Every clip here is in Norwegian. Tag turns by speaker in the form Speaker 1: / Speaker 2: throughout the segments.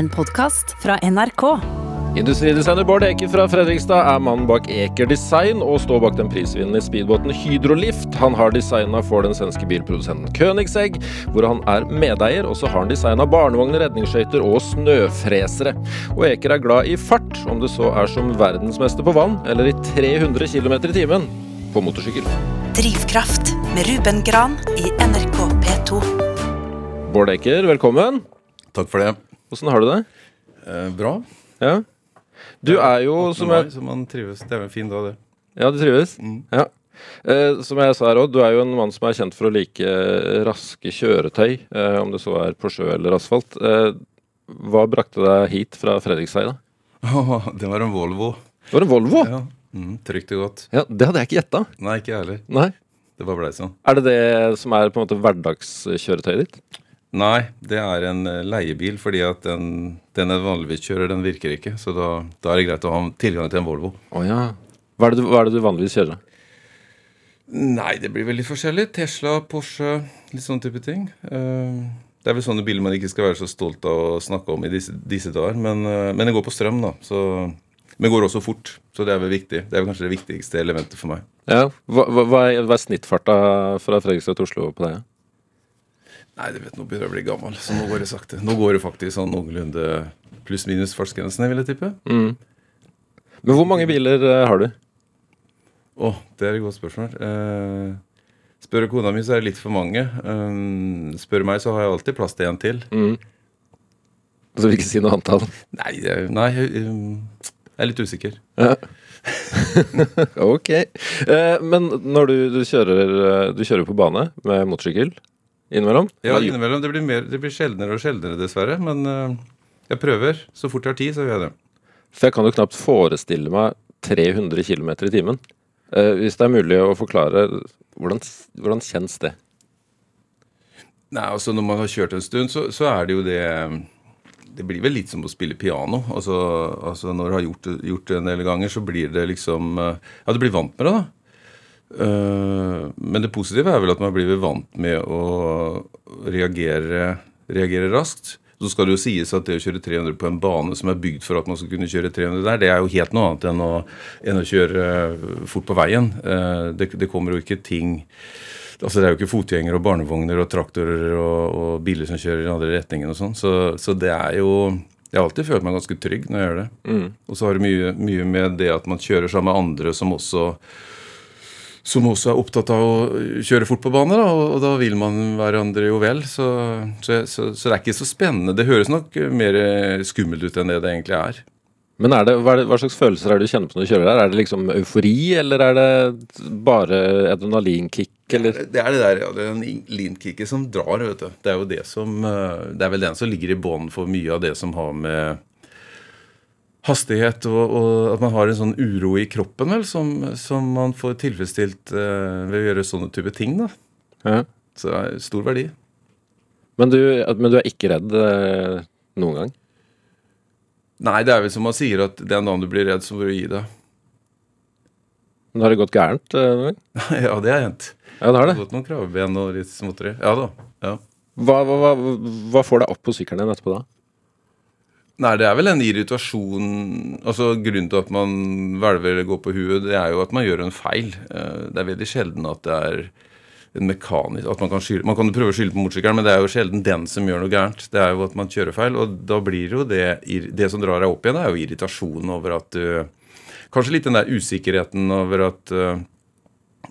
Speaker 1: En podkast fra NRK.
Speaker 2: Industridesigner Bård Eker fra Fredrikstad er mannen bak Eker Design og står bak den prisvinnende speedbåten Hydrolift. Han har designa for den svenske bilprodusenten Königsegg, hvor han er medeier, og så har han designa barnevogner, redningsskøyter og snøfresere. Og Eker er glad i fart, om det så er som verdensmester på vann eller i 300 km i timen på motorsykkel.
Speaker 1: Drivkraft med Ruben Gran i NRK P2.
Speaker 2: Bård Eker, velkommen.
Speaker 3: Takk for det.
Speaker 2: Åssen har du det?
Speaker 3: Eh, bra.
Speaker 2: Ja. Du er jo,
Speaker 3: 8.
Speaker 2: som jeg
Speaker 3: så man trives. Det er jo en fin dag, det.
Speaker 2: Ja, du trives?
Speaker 3: Mm.
Speaker 2: Ja. Eh, som jeg sa her òg, du er jo en mann som er kjent for å like eh, raske kjøretøy, eh, om det så er på sjø eller asfalt. Eh, hva brakte deg hit fra Fredrikstad? da?
Speaker 3: det var en Volvo.
Speaker 2: Det var en Volvo! Ja.
Speaker 3: Ja. Mm, trygt og godt.
Speaker 2: Det hadde jeg ikke gjetta.
Speaker 3: Nei, ikke jeg heller.
Speaker 2: Nei.
Speaker 3: Det bare blei sånn.
Speaker 2: Er det det som er på en måte hverdagskjøretøyet ditt?
Speaker 3: Nei, det er en eh, leiebil, fordi at den, den jeg vanligvis kjører, den virker ikke. Så da, da er det greit å ha tilgang til en Volvo.
Speaker 2: Oh, ja. Hva er, det du, hva er det du vanligvis kjører?
Speaker 3: Nei, det blir veldig forskjellig. Tesla, Porsche, litt sånn type ting. Eh, det er vel sånne biler man ikke skal være så stolt av å snakke om i disse, disse dager. Men, eh, men det går på strøm, da. Så, men går også fort. Så det er vel viktig. Det er vel kanskje det viktigste elementet for meg.
Speaker 2: Ja. Hva, hva, hva, er, er snittfarta fra Fredrikstad til Oslo på det?
Speaker 3: Nei, du vet, nå begynner jeg å bli gammel, så nå går det sakte. Nå går det faktisk sånn noenlunde pluss-minus fartsgrensene, vil jeg tippe.
Speaker 2: Mm. Men hvor mange biler eh, har du?
Speaker 3: Å, det er et godt spørsmål. Eh, spør kona mi, så er det litt for mange. Eh, spør meg, så har jeg alltid plass til en til.
Speaker 2: Mm. Så vil ikke si noe antall?
Speaker 3: Nei, det- nei jeg, um, jeg er litt usikker.
Speaker 2: Ja. ok. Eh, men når du, du, kjører, eh, du kjører på bane med motorsykkel innimellom?
Speaker 3: Ja, innimellom. Det blir, mer, det blir sjeldnere og sjeldnere, dessverre. Men uh, jeg prøver. Så fort jeg har tid, så gjør jeg det.
Speaker 2: For jeg kan jo knapt forestille meg 300 km i timen. Uh, hvis det er mulig å forklare, hvordan, hvordan kjennes det?
Speaker 3: Nei, altså Når man har kjørt en stund, så, så er det jo det Det blir vel litt som å spille piano. Altså, altså Når du har gjort det, gjort det en del ganger, så blir det liksom eh, Ja, du blir vant med det, da. Eh, men det positive er vel at man blir vant med å reagere, reagere raskt. Så skal det jo sies at det å kjøre 300 på en bane som er bygd for at man skal kunne kjøre 300 der, det er jo helt noe annet enn å, enn å kjøre eh, fort på veien. Eh, Det, det kommer jo ikke ting Altså Det er jo ikke fotgjengere og barnevogner og traktorer og, og biler som kjører i den andre retningen og sånn. Så, så det er jo Jeg har alltid følt meg ganske trygg når jeg gjør det. Og så har det mye, mye med det at man kjører sammen med andre som også som også er opptatt av å kjøre fort på bane, da, og, da vil man hverandre jo vel. Så, så, så, så det er ikke så spennende. Det høres nok mer skummelt ut enn det det egentlig er.
Speaker 2: Men er det, hva, er det, hva slags følelser er det du kjenner på når du kjører der? Er det liksom eufori, eller er det bare adrenalinkick, eller?
Speaker 3: Det er det der, ja, det er den lean-kicket som drar, vet du. Det er jo det som eh, Det er vel den som ligger i bånn for mye av det som har med hastighet og, og at man har en sånn uro i kroppen, vel, som, som man får tilfredsstilt uh, ved å gjøre sånne type ting, da.
Speaker 2: Ja.
Speaker 3: Så det er stor verdi.
Speaker 2: Men, du, men du er ikke redd uh, noen gang?
Speaker 3: Nei, det er vel som man sier at den dagen du blir redd, så må du gi deg.
Speaker 2: Men har det gått gærent eh, noen gang?
Speaker 3: ja, det har hendt.
Speaker 2: Ja, det har
Speaker 3: Det
Speaker 2: Jeg
Speaker 3: har gått noen kravben og litt småtteri. Ja da. ja.
Speaker 2: Hva, hva, hva, hva får deg opp på sykkelen din etterpå da?
Speaker 3: Nei, det er vel en irritasjon Altså Grunnen til at man hvelver eller går på huet, det er jo at man gjør en feil. Eh, Det er veldig sjelden at det er en mekanisk at Man kan skylde, man kan prøve å skylde på motorsykkelen, men det er jo sjelden den som gjør noe gærent. Det er jo at man kjører feil, og da blir jo det Det som drar deg opp igjen, er jo irritasjon over at du Kanskje litt den der usikkerheten over at eh,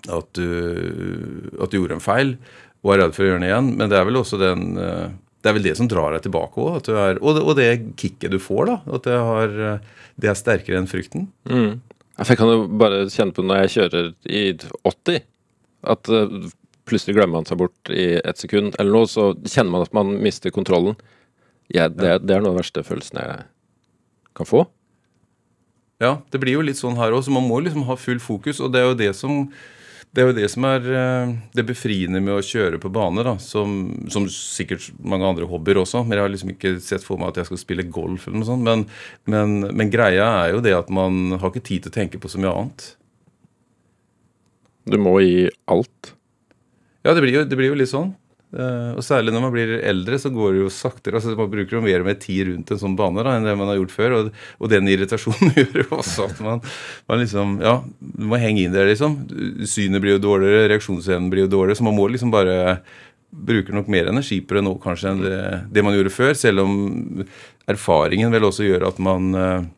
Speaker 3: at du, at du gjorde en feil og er redd for å gjøre den igjen. Men det er vel også den eh, det er vel det som drar deg tilbake òg. Og, og det kicket du får. da, At det, har, det er sterkere enn frykten.
Speaker 2: Mm. Jeg kan jo bare kjenne på når jeg kjører i 80, at eh, plutselig glemmer man seg bort i ett sekund eller noe, så kjenner man at man mister kontrollen. Jeg, det, det er noe av den verste følelsen jeg kan få.
Speaker 3: Ja, Det blir jo litt sånn her òg, så man må liksom ha full fokus. Og det er jo det som det er jo det som er eh, det befriende med å kjøre på bane, da, som, som sikkert mange andre hobbyer også. Men jeg har liksom ikke sett for meg at jeg skal spille golf eller noe sånt. Men, men, men greia er jo det at man har ikke tid til å tenke på så mye annet.
Speaker 2: Du må gi alt.
Speaker 3: Ja, det blir jo, det blir jo litt sånn. Eh, og særlig når man blir eldre, så går det jo saktere. altså Man bruker jo mer og mer tid rundt en sånn bane da, enn det man har gjort før. Og, og den irritasjonen gjør jo også at man, man, liksom Ja, du må henge inn der, liksom. Synet blir jo dårligere, reaksjonsevnen blir jo dårligere. Så man må liksom bare bruker nok mer energi på det nå kanskje enn det, det man gjorde før. Selv om erfaringen vel også gjør at man, eh,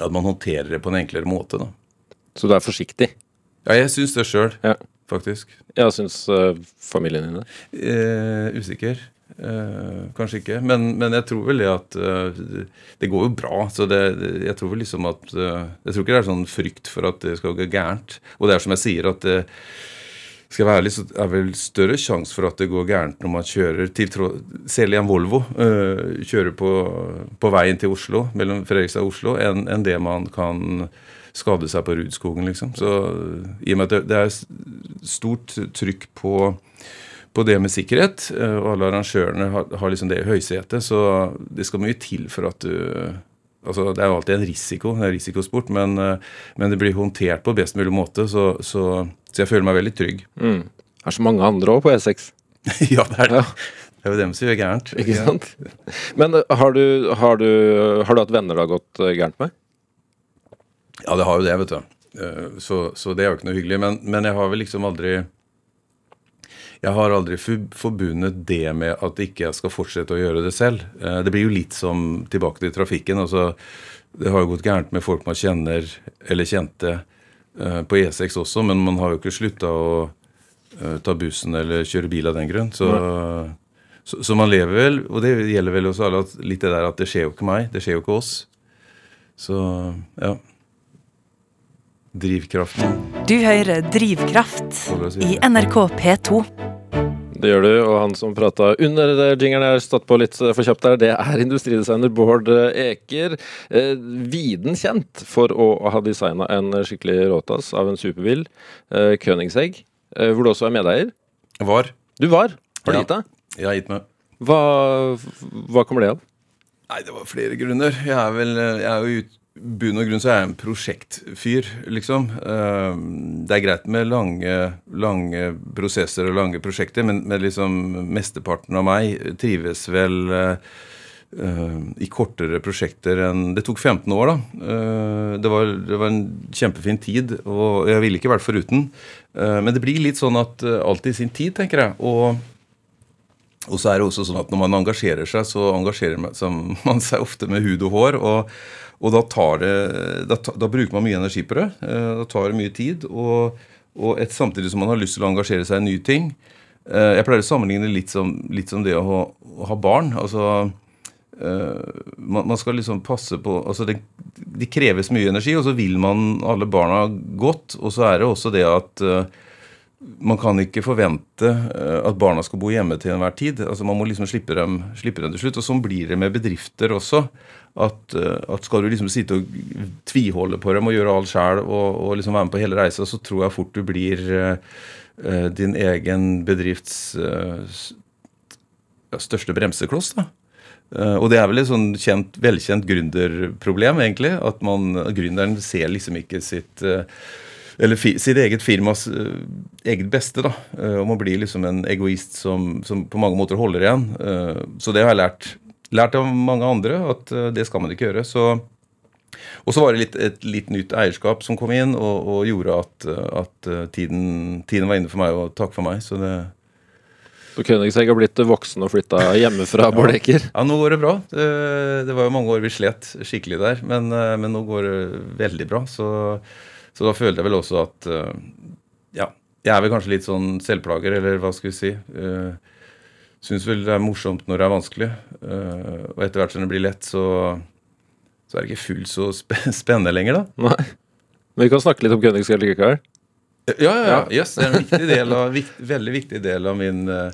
Speaker 3: at man håndterer det på en enklere måte. da.
Speaker 2: Så du er forsiktig?
Speaker 3: Ja, jeg syns det sjøl,
Speaker 2: Ja.
Speaker 3: Faktisk.
Speaker 2: Ja, syns uh, familien din det?
Speaker 3: Eh, usikker. Eh, kanskje ikke. Men, men, jeg tror vel det at uh, Det går jo bra. Så det, jeg tror vel liksom at uh, Jeg tror ikke det er sånn frykt for at det skal gå gærent. Og det er som jeg sier, at det skal jeg være ærlig, så er vel større sjanse for at det går gærent når man kjører til Selv i en Volvo kjører på, på, veien til Oslo, mellom Fredrikstad og Oslo, enn en det man kan skade seg på Rudskogen, liksom. Så i og med at det, er stort trykk på, på det med sikkerhet, eh, og alle arrangørene har, har liksom det i høysetet, så det skal mye til for at du altså Det er jo alltid en risiko, det er risikosport, men, eh, men, det blir håndtert på best mulig måte, så, så, så jeg føler meg veldig trygg.
Speaker 2: Mm. Det er så mange andre òg på E6.
Speaker 3: ja, det er det. Det er jo dem som gjør gærent.
Speaker 2: Ikke sant? Men eh, har du, har du, har du hatt venner det har gått gærent med?
Speaker 3: Ja, det har jo det, vet du. Eh, så, så det er jo ikke noe hyggelig. Men, men, jeg har vel liksom aldri Jeg har aldri forbundet det med at ikke jeg skal fortsette å gjøre det selv. Eh, det blir jo litt som tilbake til trafikken. altså Det har jo gått gærent med folk man kjenner eller kjente eh, på E6 også, men man har jo ikke slutta å ta bussen eller kjøre bil av den grunn. Så, så, så, man lever vel, og det gjelder vel også alle, at litt det der at det skjer jo ikke meg, det skjer jo ikke oss. Så ja. Drivkraften.
Speaker 1: Du hører Drivkraft i NRK P2.
Speaker 2: Det gjør du, og han som prata under jingeren jeg har stått på litt for kjapt der, det er industridesigner Bård Eker. Eh, viden kjent for å ha designa en skikkelig råtass av en superbil, eh, Königsegg, eh, hvor du også er medeier.
Speaker 3: Var.
Speaker 2: Du var? Har du
Speaker 3: ja.
Speaker 2: gitt deg?
Speaker 3: Jeg har gitt meg.
Speaker 2: Hva, hva kommer det av?
Speaker 3: Nei, Det var flere grunner. Jeg er vel jeg er jo ute bunn og grunn så er jeg en prosjektfyr, liksom. Eh, det er greit med lange, lange prosesser og lange prosjekter, men, men liksom mesteparten av meg trives vel uh, i kortere prosjekter enn Det tok 15 år, da. Det, var, det, var, en kjempefin tid, og jeg ville ikke vært foruten. Men det blir litt sånn at alt i sin tid, tenker jeg. Og og så er det også sånn at når man engasjerer seg, så engasjerer man seg ofte med hud og hår. og og da, det, da, da, bruker man mye energi på det. Eh, da tar det mye tid. Og, og et, samtidig som man har lyst til å engasjere seg i nye ting. Eh, jeg pleier å sammenligne litt som, litt som det å ha, å ha barn. Altså, eh, man, man, skal liksom passe på altså det, det, kreves mye energi, og så vil man alle barna godt. Og så er det også det at man kan ikke forvente at barna skal bo hjemme til enhver tid. altså Man må liksom slippe dem, slippe dem til slutt. Og sånn blir det med bedrifter også at, eh, at, skal du liksom sitte og tviholde på dem og gjøre alt sjæl og, og, liksom være med på hele reisa, så tror jeg fort du blir uh, din egen bedrifts uh, største bremsekloss. da. Uh, og det er vel et sånn kjent, velkjent gründerproblem, egentlig. At man, gründeren ser liksom ikke sitt eller fi, sitt eget firmas eget beste. da, Og man blir liksom en egoist som, som, på mange måter holder igjen. så det har jeg lært lært av mange andre at uh, det skal man ikke gjøre. Så, og så var det litt, et litt nytt eierskap som kom inn og, og gjorde at, at uh, tiden, tiden, var inne for meg og takk for meg. Så det
Speaker 2: så Königsegg har blitt voksen og flytta hjemmefra, Bård Eker?
Speaker 3: Ja, nå går det bra. Det, det, var jo mange år vi slet skikkelig der, men, uh, men nå går det veldig bra. Så, så, da følte jeg vel også at Ja, jeg er vel kanskje litt sånn selvplager, eller hva skal vi si. Uh, syns vel det er morsomt når det er vanskelig. Uh, og etter hvert som det blir lett, så, så er det ikke fullt så spennende lenger, da.
Speaker 2: Nei. Men vi kan snakke litt om Königsegg likevel.
Speaker 3: Ja, ja, ja. Yes, det er en viktig del av, vikt, veldig viktig del av min uh,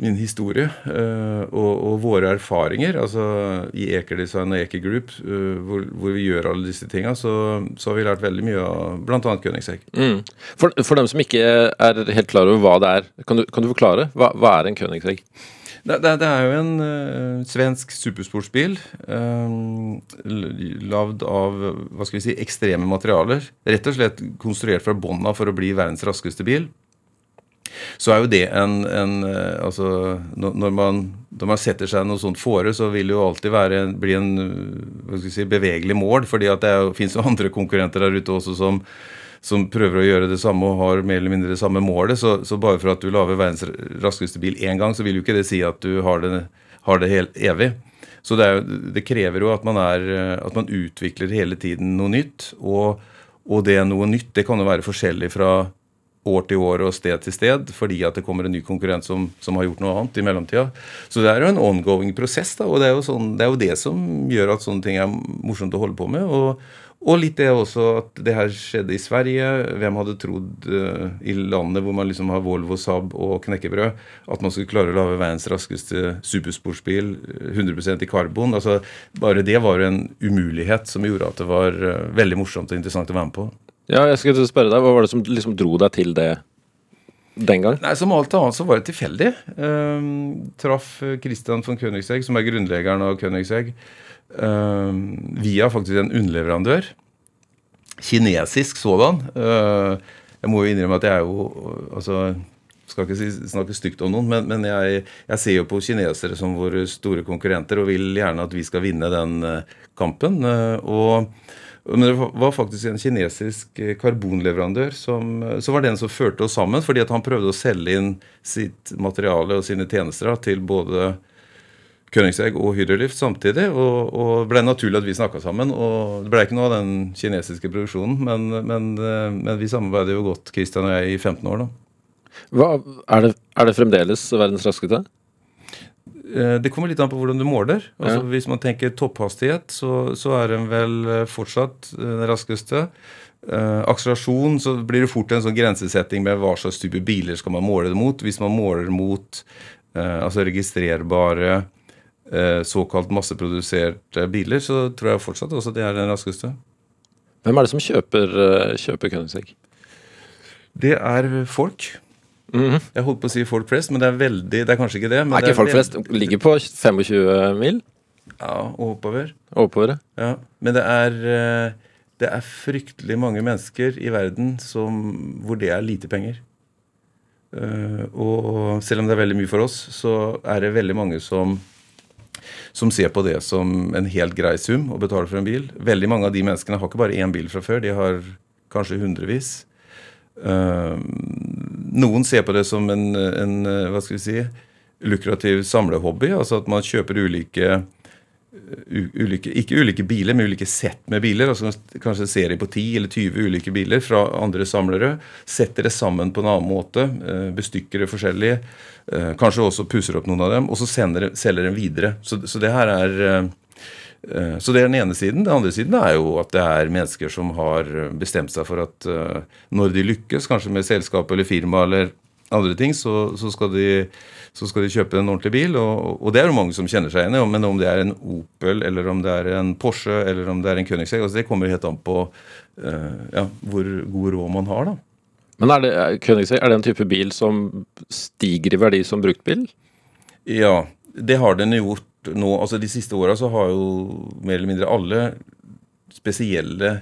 Speaker 3: min historie uh, og, og, våre erfaringer. altså I Eker Design og Eker Group, uh, hvor, hvor, vi gjør alle disse tinga, så, så, har vi lært veldig mye av bl.a. Königsegg.
Speaker 2: Mm. For, for, dem som ikke er helt klar over hva det er, kan du, kan du forklare? Hva, hva, er en Königsegg?
Speaker 3: Det, det, det, er jo en uh, svensk supersportsbil lagd av hva skal vi si, ekstreme materialer. Rett og slett konstruert fra bånda for å bli verdens raskeste bil. Så er jo det en, en eh, Altså, når man, når man, setter seg noe sånt fore, så vil det jo alltid være, bli en skal si, bevegelig mål. fordi det fins jo andre konkurrenter der ute også som, som prøver å gjøre det samme og har mer eller mindre det samme målet. Så, så bare for at du lager verdens raskeste bil én gang, så vil jo ikke det si at du har det, har det helt evig. Så det, er, det, krever jo at man, er, at man utvikler hele tiden noe nytt. Og, og det noe nytt det kan jo være forskjellig fra år til år og sted til sted, fordi at det kommer en ny konkurrent som, som har gjort noe annet i mellomtida. Så det er jo en ongoing prosess, da, og det er, sånn, det er, jo det som gjør at sånne ting er morsomt å holde på med. og og litt det også at det her skjedde i Sverige. Hvem hadde trodd uh, i landet hvor man liksom har Volvo, Saab og knekkebrød, at man skulle klare å lage verdens raskeste supersportsbil 100% i karbon. altså Bare det var jo en umulighet som gjorde at det var uh, veldig morsomt og interessant å være med på.
Speaker 2: Ja, jeg skulle spørre deg, Hva var det som liksom dro deg til det den gang?
Speaker 3: Nei, Som alt annet så var det tilfeldig. Um, traff Christian von Königsegg, som er grunnleggeren av Königsegg, um, via faktisk en underleverandør. Kinesisk sådan. Uh, jeg må jo innrømme at jeg er jo altså, skal ikke si, snakke stygt om noen, men, men jeg, jeg, ser jo på kinesere som våre store konkurrenter og vil gjerne at vi skal vinne den uh, kampen. Uh, og men det var faktisk en kinesisk eh, karbonleverandør som, eh, som var den som førte oss sammen, fordi at han prøvde å selge inn sitt materiale og sine tjenester til både Königsegg og Hydrolift samtidig. Og, og ble naturlig at vi snakka sammen. og Det ble ikke noe av den kinesiske produksjonen, men, men, eh, men vi samarbeider jo godt, Christian og jeg, i 15 år. da.
Speaker 2: Hva, er, det, er det fremdeles verdens raskeste?
Speaker 3: Eh, det kommer litt an på hvordan du måler. Altså, ja. Hvis man tenker topphastighet, så, så, er den vel eh, fortsatt eh, den raskeste. Uh, akselerasjon, så blir det fort en sånn grensesetting med hva slags type biler skal man måle det mot. Hvis man måler mot uh, altså registrerbare, uh, såkalt masseproduserte biler, så tror jeg fortsatt også det er den raskeste.
Speaker 2: Hvem er det som kjøper, kjøper Koenigsegg?
Speaker 3: Det er folk. Mm -hmm. Jeg holdt på å si folk flest, men det er veldig Det er kanskje ikke det.
Speaker 2: Men er ikke folk flest ligger på 25 mil?
Speaker 3: Ja, og oppover.
Speaker 2: Oppover,
Speaker 3: ja. Men det er eh, det er fryktelig mange mennesker i verden som, hvor det er lite penger. Uh, og selv om det er veldig mye for oss, så er det veldig mange som, som ser på det som en helt grei sum å betale for en bil. Veldig mange av de menneskene har ikke bare én bil fra før, de har kanskje hundrevis. Noen ser på det som en, en hva skal vi si, lukrativ samlehobby. Altså at man kjøper ulike, ulike Ikke ulike biler, men ulike sett med biler. altså Kanskje en serie på 10 eller 20 ulike biler fra andre samlere. Setter det sammen på en annen måte. Uh, bestykker det forskjellig. Kanskje også pusser opp noen av dem. Og så sender, selger dem videre. Så, så det her er Eh, så det er den ene siden. Den andre siden er jo at det er mennesker som har bestemt seg for at eh, når de lykkes, kanskje med selskap eller firma eller andre ting, så, så, skal, de, så skal, de, kjøpe en ordentlig bil. Og, og, det er jo mange som kjenner seg igjen i. Men om det er en Opel, eller om det er en Porsche eller om det er en Königsegg, altså det kommer helt an på ja, hvor god råd man har. da.
Speaker 2: Men er det, Königsegg, er det en type bil som stiger i verdi som bruktbil?
Speaker 3: Ja, det har den gjort nå, altså De siste åra så har jo mer eller mindre alle spesielle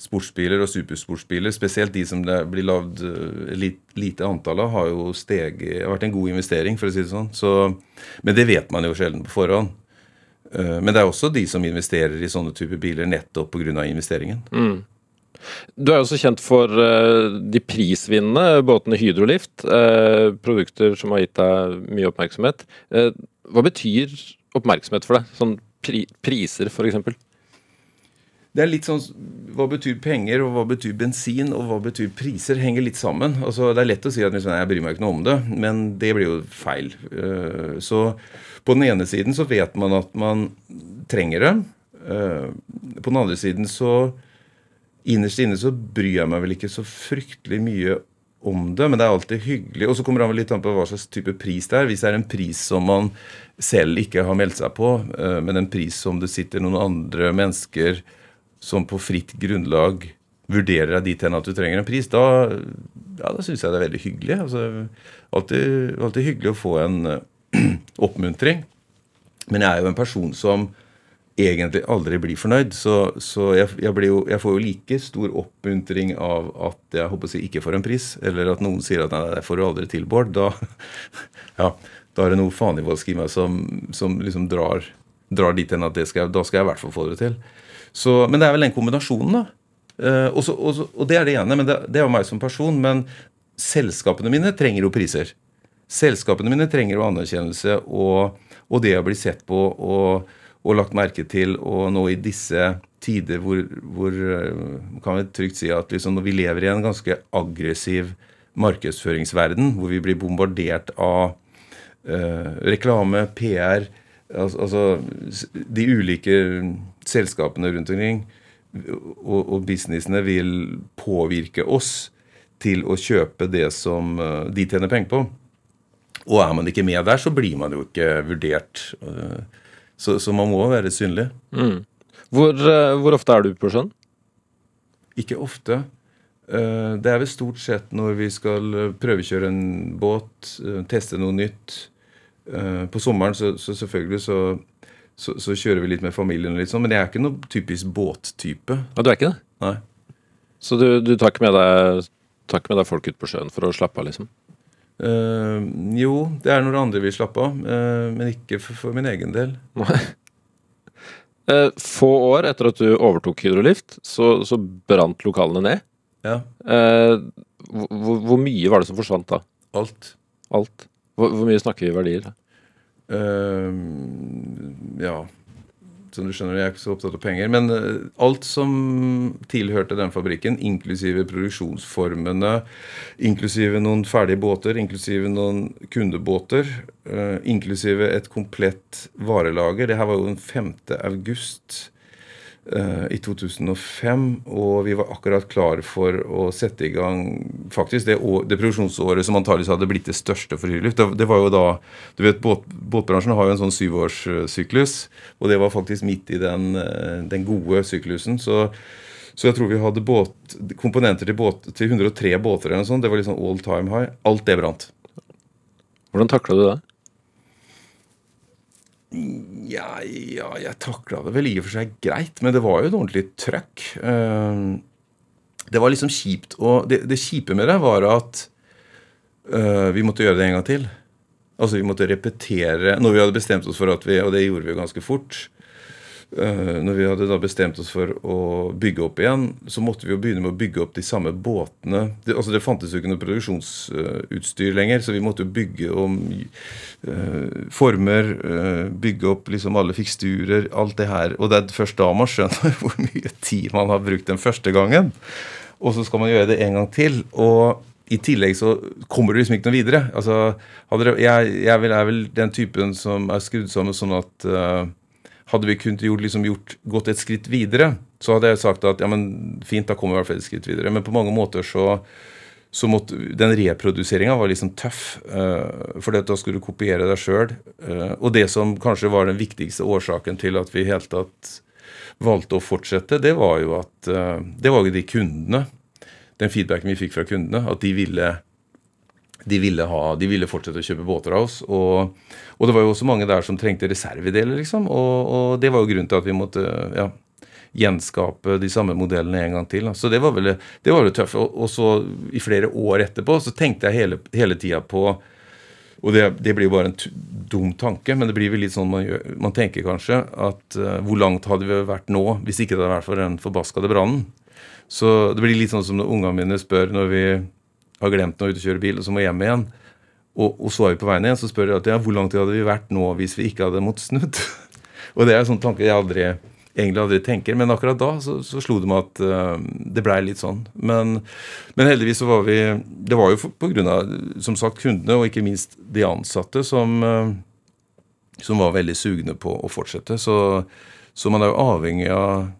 Speaker 3: sportsbiler og supersportsbiler, spesielt de som det blir lagd uh, lite antall av, har jo steget, vært en god investering, for å si det sånn. Så, men det vet man jo sjelden på forhånd. Uh, men det er også de som investerer i sånne typer biler nettopp pga. investeringen.
Speaker 2: Mm. Du er også kjent for uh, de prisvinnende båtene Hydrolift. produkter som har gitt deg mye oppmerksomhet. hva betyr oppmerksomhet for deg? Sånn pri priser, f.eks.?
Speaker 3: Det er litt sånn Hva betyr penger, og hva betyr bensin, og hva betyr priser? Henger litt sammen. Altså, det er lett å si at jeg bryr meg ikke noe om det, men det blir jo feil. Eh, så på den ene siden så vet man at man trenger det. Eh, på den andre siden så Innerst inne så bryr jeg meg vel ikke så fryktelig mye om det, men det er alltid hyggelig. Og så kommer det litt an på hva slags type pris det er. Hvis det er en pris som man selv ikke har meldt seg på, eh, men en pris som det sitter noen andre mennesker som på fritt grunnlag vurderer deg dit hen at du trenger en pris, da, ja, da syns jeg det er veldig hyggelig. Altså, alltid, alltid hyggelig å få en uh, oppmuntring. Men jeg er jo en person som egentlig aldri blir fornøyd. Så, så jeg, jeg, jo, jeg, får jo like stor oppmuntring av at jeg håper å si ikke får en pris, eller at noen sier at nei, det får du aldri til, Bård. Da, ja, da er det noe faenvoldsk i meg som, som liksom drar, drar dit hen at skal, da skal jeg i hvert fall få det til. Så, men det er vel den kombinasjonen, da. Eh, og, så, og, så, og, det er det ene. men Det, det er jo meg som person. Men selskapene mine trenger jo priser. Selskapene mine trenger jo anerkjennelse og, og det å bli sett på og og lagt merke til. Og nå i disse tider hvor, hvor eh, kan vi trygt si at liksom når vi lever i en ganske aggressiv markedsføringsverden, hvor vi blir bombardert av uh, reklame, PR altså, altså, De ulike selskapene rundt omkring og, og businessene vil påvirke oss til å kjøpe det som uh, de tjener penger på. Og er man ikke med der, så blir man jo ikke vurdert. Uh, så, så, man må være synlig.
Speaker 2: Mm. Hvor, uh, hvor, ofte er du på sjøen?
Speaker 3: Ikke ofte. Uh, det er vel stort sett når vi skal eh, prøvekjøre en båt, teste noe nytt. på sommeren så, så selvfølgelig så, så, så, kjører vi litt med familien, litt sånn, men jeg er ikke noe typisk båttype.
Speaker 2: Ja, Du er ikke det?
Speaker 3: Nei.
Speaker 2: Så du, du tar, ikke med deg, tar ikke med deg folk ut på sjøen for å slappe av, liksom?
Speaker 3: Uh, jo, det er når andre vil slappe av, uh, men ikke for, for, min egen del.
Speaker 2: uh, få år etter at du overtok Hydrolift, så, så brant lokalene ned.
Speaker 3: Ja.
Speaker 2: Hvor, hvor, mye var det som forsvant da?
Speaker 3: Alt.
Speaker 2: Alt. Hvor, hvor mye snakker vi i verdier?
Speaker 3: ja som du skjønner, jeg er ikke så opptatt av penger. Men eh, alt som tilhørte den fabrikken, inklusive produksjonsformene, inklusive noen ferdige båter, inklusive noen kundebåter, uh, inklusive et komplett varelager Det her var jo den 5. august Eh, i 2005, og vi var akkurat klare for å sette i gang faktisk det, det produksjonsåret som antakeligvis hadde blitt det største for Hyrlyft. Det, det, var jo da du vet, båt, Båtbransjen har jo en sånn syvårssyklus, og det var faktisk midt i den, eh, den gode syklusen. Så, så, jeg tror vi hadde båt, komponenter til, båt, til 103 båter eller noe sånt. Det var liksom all time high. Alt det brant.
Speaker 2: Hvordan takla du det?
Speaker 3: Ja, ja jeg takla det vel i og for seg greit, men det var jo et ordentlig trøkk. Uh, det var liksom kjipt. Og det, det kjipe med det var at uh, vi måtte gjøre det en gang til. Altså vi måtte repetere Når vi hadde bestemt oss for at vi Og det gjorde vi jo ganske fort. Uh, når vi hadde da bestemt oss for å bygge opp igjen, så måtte vi jo begynne med å bygge opp de samme båtene. Det, altså det fantes jo ikke noe produksjonsutstyr lenger, så vi måtte jo bygge om uh, former, uh, bygge opp liksom alle fiksturer, alt det her. Og det er først da man skjønner hvor mye tid man har brukt den første gangen. Og så skal man gjøre det en gang til. og i tillegg så kommer du liksom ikke noe videre. Altså, jeg, jeg, er vel den typen som er skrudd sammen sånn at hadde vi kunnet gjort, liksom gjort, gått et skritt videre, så hadde jeg sagt at ja, men fint, da kommer vi i hvert fall et skritt videre. Men på mange måter så, så måtte Den reproduseringa var liksom tøff. Uh, for da skulle du kopiere deg sjøl. Uh, eh, og det som kanskje var den viktigste årsaken til at vi i hele tatt valgte å fortsette, det var jo at uh, det var jo de kundene. Den feedbacken vi fikk fra kundene, at de ville de ville, ha, de ville, fortsette å kjøpe båter av oss. Og, og, det var jo også mange der som trengte reservedeler, liksom. Og, og, det var jo grunnen til at vi måtte ja, gjenskape de samme modellene en gang til. Så det var vel det, var tøffe. Og, og, så i flere år etterpå så tenkte jeg hele, hele tida på og det, det, blir jo bare en dum tanke, men det blir vel litt sånn man, gjør, man tenker kanskje at uh, hvor langt hadde vi vært nå hvis ikke det hadde vært for den forbaskede brannen? Så det blir litt sånn som når ungene mine spør når vi har glemt noe ute og kjører bil, og så må hjem igjen. Og, og, så er vi på veien igjen, så spør jeg at ja, hvor lang tid hadde vi vært nå hvis vi ikke hadde måttet snudd? og det er en sånn tanke jeg aldri, egentlig aldri tenker. Men akkurat da så, så slo det meg at uh, det blei litt sånn. Men, men, heldigvis så var vi Det var jo pga. som sagt kundene, og ikke minst de ansatte, som, uh, som var veldig sugne på å fortsette. Så, så man er jo avhengig av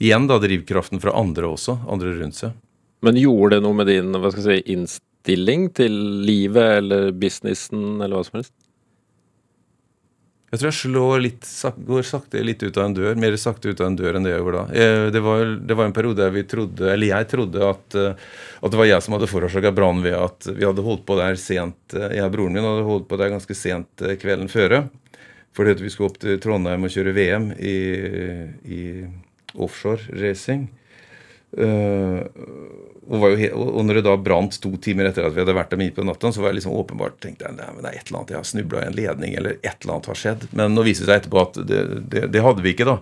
Speaker 3: igjen da drivkraften fra andre også, andre rundt seg.
Speaker 2: Men gjorde det noe med din hva skal jeg si, innstilling til livet eller businessen eller hva som helst?
Speaker 3: Jeg tror jeg slår litt, går sakte litt ut av en dør, mer sakte ut av en dør enn det jeg gjorde da. Det var, det var en periode der vi trodde, eller jeg trodde at, eh, at det var jeg som hadde forårsaka brann ved at vi hadde holdt på der sent Jeg og broren min hadde holdt på der ganske sent eh, kvelden føre. Fordi at vi skulle opp til Trondheim og kjøre VM i, i offshore racing. Uh, og, og når det da brant to timer etter at vi hadde vært der midt på natta, så var jeg liksom åpenbart tenkte jeg, nei, men det er et eller annet, jeg har snubla i en ledning, eller et eller annet har skjedd. Men nå viser det seg etterpå at det, det, det hadde vi ikke, da.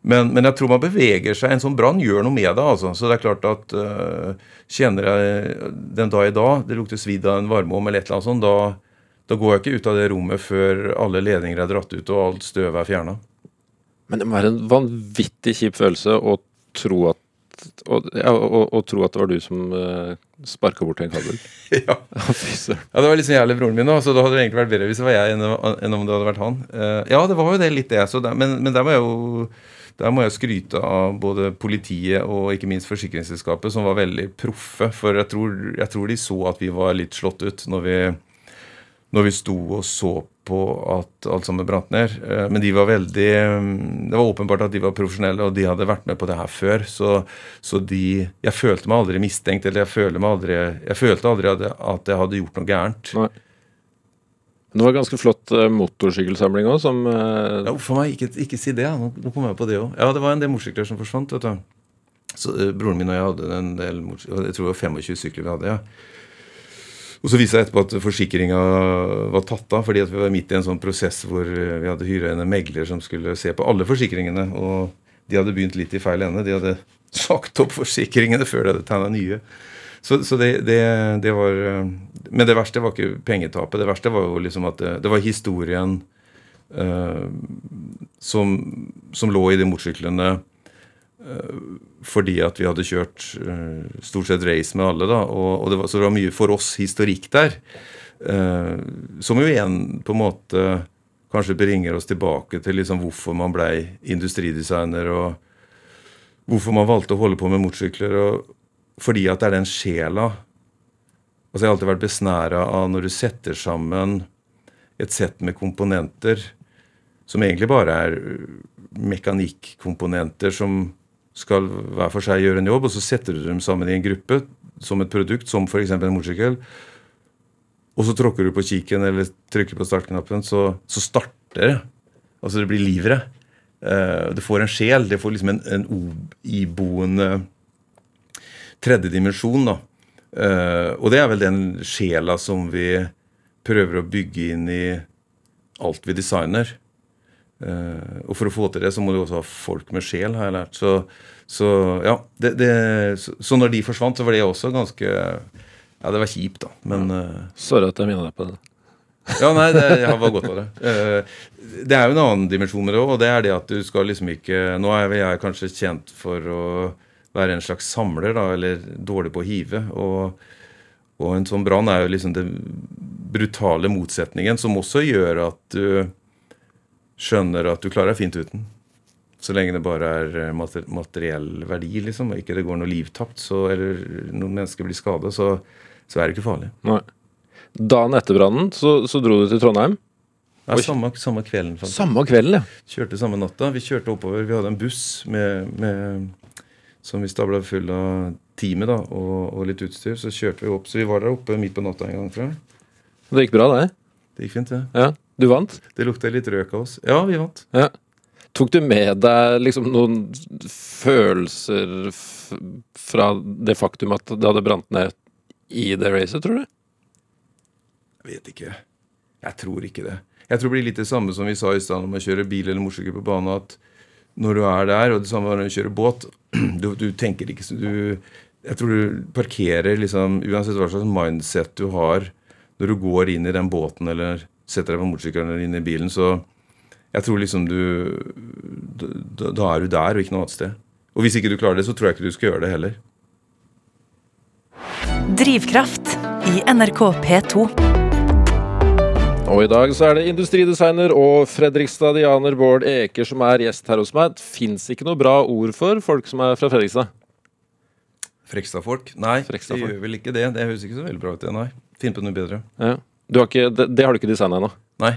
Speaker 3: Men, men, jeg tror man beveger seg. En sånn brann gjør noe med det. altså. Så det er klart at uh, kjenner jeg den dag i dag, det lukter svidd av en varmeovn eller et eller annet sånt, da, da, går jeg ikke ut av det rommet før alle ledninger er dratt ut og alt støv er fjerna.
Speaker 2: Men det må være en vanvittig kjip følelse å tro at og, og, og, tro at det var du som uh, eh, sparka bort en kabel.
Speaker 3: ja. ja, det var liksom jeg eller broren min, så da hadde det egentlig vært bedre hvis det var jeg enn, om det hadde vært han. Uh, ja, det var jo det litt det. Der, men, men der må jeg jo der må jeg skryte av både politiet og ikke minst forsikringsselskapet, som var veldig proffe. For jeg tror, jeg tror, de så at vi var litt slått ut når vi, når vi sto og så på at alt sammen brant ned. Eh, men de var veldig Det var åpenbart at de var profesjonelle, og de hadde vært med på det her før. Så, så de Jeg følte meg aldri mistenkt, eller jeg, aldri, jeg følte aldri at jeg hadde gjort noe gærent. Nei.
Speaker 2: Det var ganske flott uh, motorsykkelsamling òg, som.
Speaker 3: Ja, for meg, ikke, ikke, si det. Ja. Nå kom jeg på det òg. Ja, det var en del motorsykler som forsvant. vet du. Så Broren min og jeg hadde en del Jeg tror det var 25 sykler vi hadde. ja. Og så viste det etterpå at forsikringa var tatt av, fordi vi var midt i en sånn prosess hvor vi hadde hyra en megler som skulle se på alle forsikringene. Og de hadde begynt litt i feil ende. De hadde sagt opp forsikringene før de hadde tegna nye. Så, så det, det, det, var Men det verste var ikke pengetapet. Det verste var jo liksom at det, det var historien uh, som, som, lå i de motorsyklene uh, fordi at vi hadde kjørt uh, stort sett race med alle. da, og, og det var, Så det var mye for oss historikk der. som jo igjen på en måte kanskje bringer oss tilbake til liksom hvorfor man blei industridesigner, og hvorfor man valgte å holde på med motorsykler. fordi at det er den sjela Altså Jeg har alltid vært besnæra av når du setter sammen et sett med komponenter som egentlig bare er mekanikkomponenter som skal hver for seg gjøre en jobb, og så setter du dem sammen i en gruppe som et produkt, som f.eks. en motorsykkel. Og så tråkker du på kiken eller trykker på startknappen, så, så starter det. Altså det blir livere. Uh, det får en sjel. Det får liksom en, en iboende tredje dimensjon. da. Uh, og det er vel den sjela som vi prøver å bygge inn i alt vi designer. Uh, og for å få til det, så må du også ha folk med sjel, har jeg lært. Så, så ja, det, det, så, når de forsvant, så var det også ganske Ja, det var kjipt, da. Men uh,
Speaker 2: Sorry at jeg minner deg på det.
Speaker 3: ja, nei, det, jeg var godt av det. det er jo en annen dimensjon med det òg, og det er det at du skal liksom ikke Nå er jeg kanskje kjent for å være en slags samler, da, eller dårlig på å hive. Og, og en sånn brann er jo liksom den brutale motsetningen som også gjør at du skjønner at du klarer deg fint uten. Så lenge det bare er eh, materiell verdi, liksom, og ikke det går noe liv tapt, eller noen mennesker blir skada, så, så, er det ikke farlig.
Speaker 2: Nei. Dagen etter brannen så, så, dro du til Trondheim?
Speaker 3: Ja, samme, samme, kvelden.
Speaker 2: Faktisk. Samme kvelden, ja.
Speaker 3: Kjørte samme natta. Vi kjørte oppover. Vi hadde en buss med, med som vi stabla full av teamet da, og, og, litt utstyr. Så kjørte vi opp. Så vi var der oppe midt på natta en gang, tror jeg.
Speaker 2: Det gikk bra, det?
Speaker 3: Det gikk fint, det.
Speaker 2: Ja. Du vant?
Speaker 3: Det lukta litt røk av oss. Ja, vi vant.
Speaker 2: Ja. Tok du med deg liksom noen følelser fra det faktum at det hadde brant ned i det racet, tror du?
Speaker 3: Jeg vet ikke. Jeg tror ikke det. Jeg tror det blir litt det samme som vi sa i stad om å kjøre bil eller motorsykkel på bane. at når du er der, og det samme når du kjører båt du, du tenker ikke du, Jeg tror du parkerer liksom Uansett hva slags mindset du har når du går inn i den båten eller setter deg på motorsykkelen eller inn i bilen, så jeg tror liksom du da, da, er du der og ikke noe annet sted. Og hvis ikke du klarer det, så tror jeg ikke du skal gjøre det heller.
Speaker 1: Drivkraft i NRK P2.
Speaker 2: Og i dag så er det industridesigner og fredrikstadianer Bård Eker som er gjest her hos meg. Det fins ikke noe bra ord for folk som er fra Fredrikstad?
Speaker 3: Frekstadfolk? Nei, Frekstad det gjør vel ikke det. Det høres ikke så veldig bra ut. det, Nei. Finn på noe bedre.
Speaker 2: Ja. Har ikke, det, det, har du ikke designa ennå?
Speaker 3: Nei.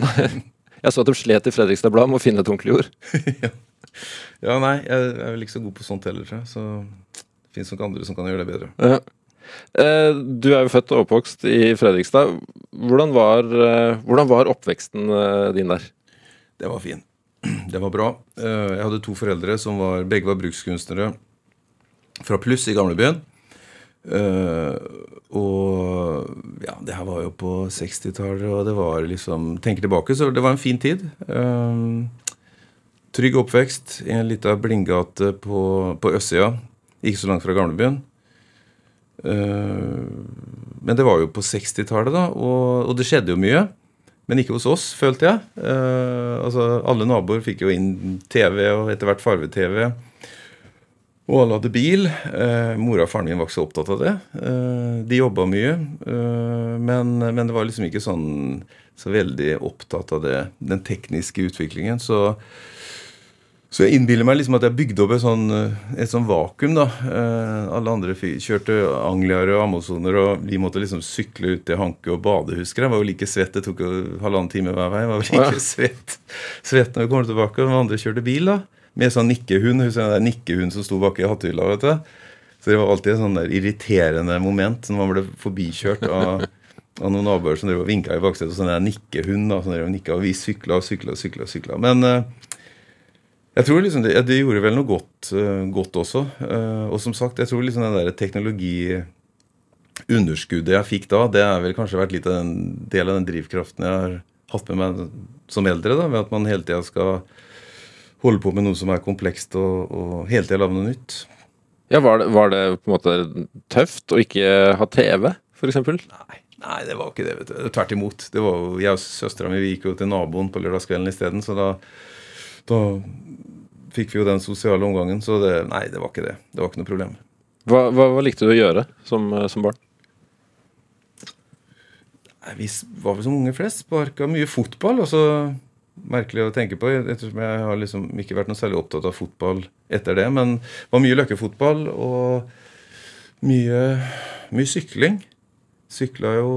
Speaker 2: jeg så at de slet i Fredrikstad Blad med å finne et ordentlig ord.
Speaker 3: ja. ja. nei, jeg er vel ikke så god på sånt heller, tror jeg. Så det fins nok andre som kan gjøre det bedre.
Speaker 2: Ja. Eh, du er jo født og oppvokst i Fredrikstad. Hvordan var, eh, hvordan var oppveksten eh, din der?
Speaker 3: Det var fin. Det var bra. Jeg hadde to foreldre som var, begge var brukskunstnere fra Pluss i gamlebyen. Eh, og ja, det her var jo på 60-tallet, og det var liksom Tenker tilbake, så det var en fin tid. Uh, trygg oppvekst i en lita blindgate på, på østsida, ikke så langt fra gamlebyen. Uh, men det var jo på 60-tallet, da, og, og det skjedde jo mye. Men ikke hos oss, følte jeg. Altså, Alle naboer fikk jo inn TV, og etter hvert farve-TV. Og alle hadde bil. Eh, mora og faren min var ikke så opptatt av det. Eh, de jobba mye. Eh, men, men det var liksom ikke sånn så veldig opptatt av det, den tekniske utviklingen. Så, så jeg innbiller meg liksom at jeg bygde opp et sånn, et sånn vakuum. da. Eh, alle andre kjørte Angliaer og Amazoner, og vi måtte liksom sykle ut til Hanke og bade, husker jeg. Var jo like svett. Det tok jo halvannen time hver vei. Jeg var jo like svett, svett når vi kom tilbake. Og de andre kjørte bil, da. Med sånn nikkehund. Husker du den nikkehund som sto i hattehylla? vet du. Så det var alltid et sånn der irriterende moment når man ble forbikjørt av, av noen naboer som drev og vinka i baksetet. Og sånn der nikkehund da, som drev og nikka, og vi sykla og sykla og sykla. sykla. Men uh, jeg tror liksom det, det gjorde vel noe godt, uh, godt også. Uh, og som sagt, jeg tror liksom den der teknologiunderskuddet jeg fikk da, det har vel kanskje vært litt den del av den drivkraften jeg har hatt med meg som eldre. da, Ved at man hele tida skal holde på med noe som er komplekst, og, og hele tida lage noe nytt.
Speaker 2: Ja, var det, var det på en måte tøft å ikke ha TV, f.eks.?
Speaker 3: Nei, nei, det var ikke det. vet du. Tvert imot. Det var jo, Jeg og søstera mi vi gikk jo til naboen på lørdagskvelden isteden, så da, da fikk vi jo den sosiale omgangen. Så det, nei, det var ikke det. Det var ikke noe problem.
Speaker 2: Hva, hva, hva likte du å gjøre som, som barn?
Speaker 3: Nei, Vi var vel som unge flest. Sparka mye fotball. og så Merkelig å tenke på, ettersom jeg har liksom ikke vært noe særlig opptatt av fotball etter det. Men det var mye løkkefotball og mye, mye sykling. Sykla jo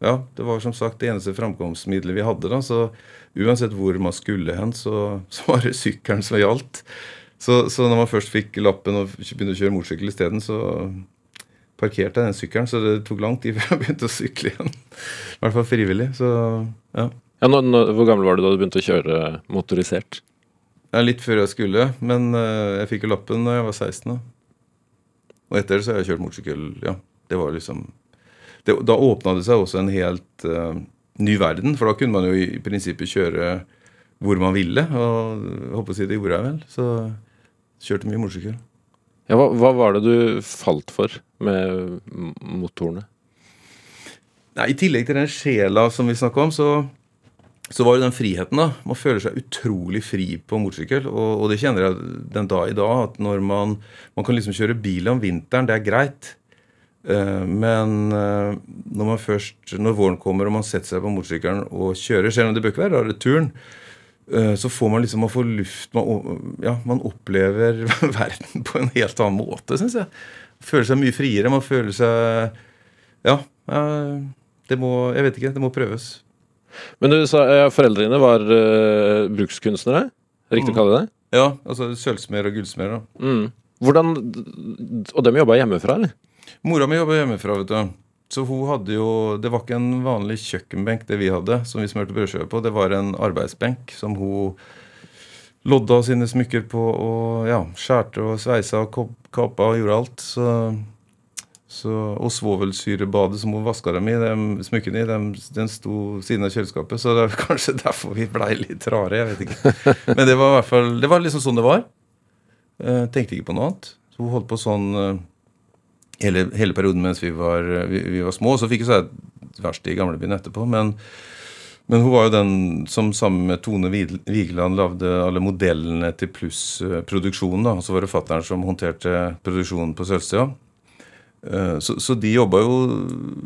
Speaker 3: Ja, det var som sagt det eneste framkomstmiddelet vi hadde. da, Så uansett hvor man skulle hen, så, så var det sykkelen som gjaldt. Så, så når man først fikk lappen og begynte å kjøre motorsykkel isteden, så parkerte jeg den sykkelen, så det tok lang tid før jeg begynte å sykle igjen. I hvert fall frivillig. Så ja.
Speaker 2: Ja, nå, nå, hvor gammel var du da du begynte å kjøre motorisert?
Speaker 3: ja litt før jeg skulle, men uh, jeg fikk jo lappen da jeg var 16. Da. Og etter det så har jeg kjørt motorsykkel. Ja, det var liksom det, Da åpna det seg også en helt uh, ny verden, for da kunne man jo i, i prinsippet kjøre hvor man ville. Og jeg håper å si det gjorde jeg vel. Så kjørte mye motorsykkel.
Speaker 2: Ja, hva, hva var det du falt for med motorene?
Speaker 3: Nei, I tillegg til den sjela som vi snakka om, så, så var det den friheten. da. Man føler seg utrolig fri på motorsykkel. Og, og det kjenner jeg den dag i dag, at når man, man kan liksom kjøre bil om vinteren, det er greit. Eh, Men eh, når man først, når våren kommer og man setter seg på motorsykkelen og kjører, selv om det bør ikke være returen, turen, så får man liksom man får luft man, ja, man opplever verden på en helt annen måte, syns jeg. Føler seg mye friere. Man føler seg Ja. eh, Det må Jeg vet ikke. Det må prøves.
Speaker 2: Men du sa ja, foreldrene var uh, brukskunstnere? Riktig å kalle det?
Speaker 3: Ja, altså sølvsmeder og gullsmeder. da.
Speaker 2: Mm. Hvordan Og dem jobba hjemmefra, eller?
Speaker 3: Mora mi jobba hjemmefra, vet du. Så hun hadde jo Det var ikke en vanlig kjøkkenbenk, det vi hadde, som vi smurte brødskive på. Det var en arbeidsbenk som hun lodda sine smykker på og ja, skjærte og sveisa og kappa og gjorde alt. Så, så, og svovelsyrebadet som hun vaska dem i, dem, smykkene i, dem, den sto siden av kjøleskapet. Så det er kanskje derfor vi blei litt rare. Jeg vet ikke. Men det var i hvert fall Det var liksom sånn det var. Eh, tenkte ikke på noe annet. Så hun holdt på sånn eh, hele, hele perioden mens vi var, vi, vi var små. Så fikk hun seg et verksted i gamlebyen etterpå. Men, men hun var jo den som sammen med Tone Vigeland lagde alle modellene til Pluss-produksjonen. Og så var det fattern som håndterte produksjonen på Sølvstia. Eh, Så, så de jobba jo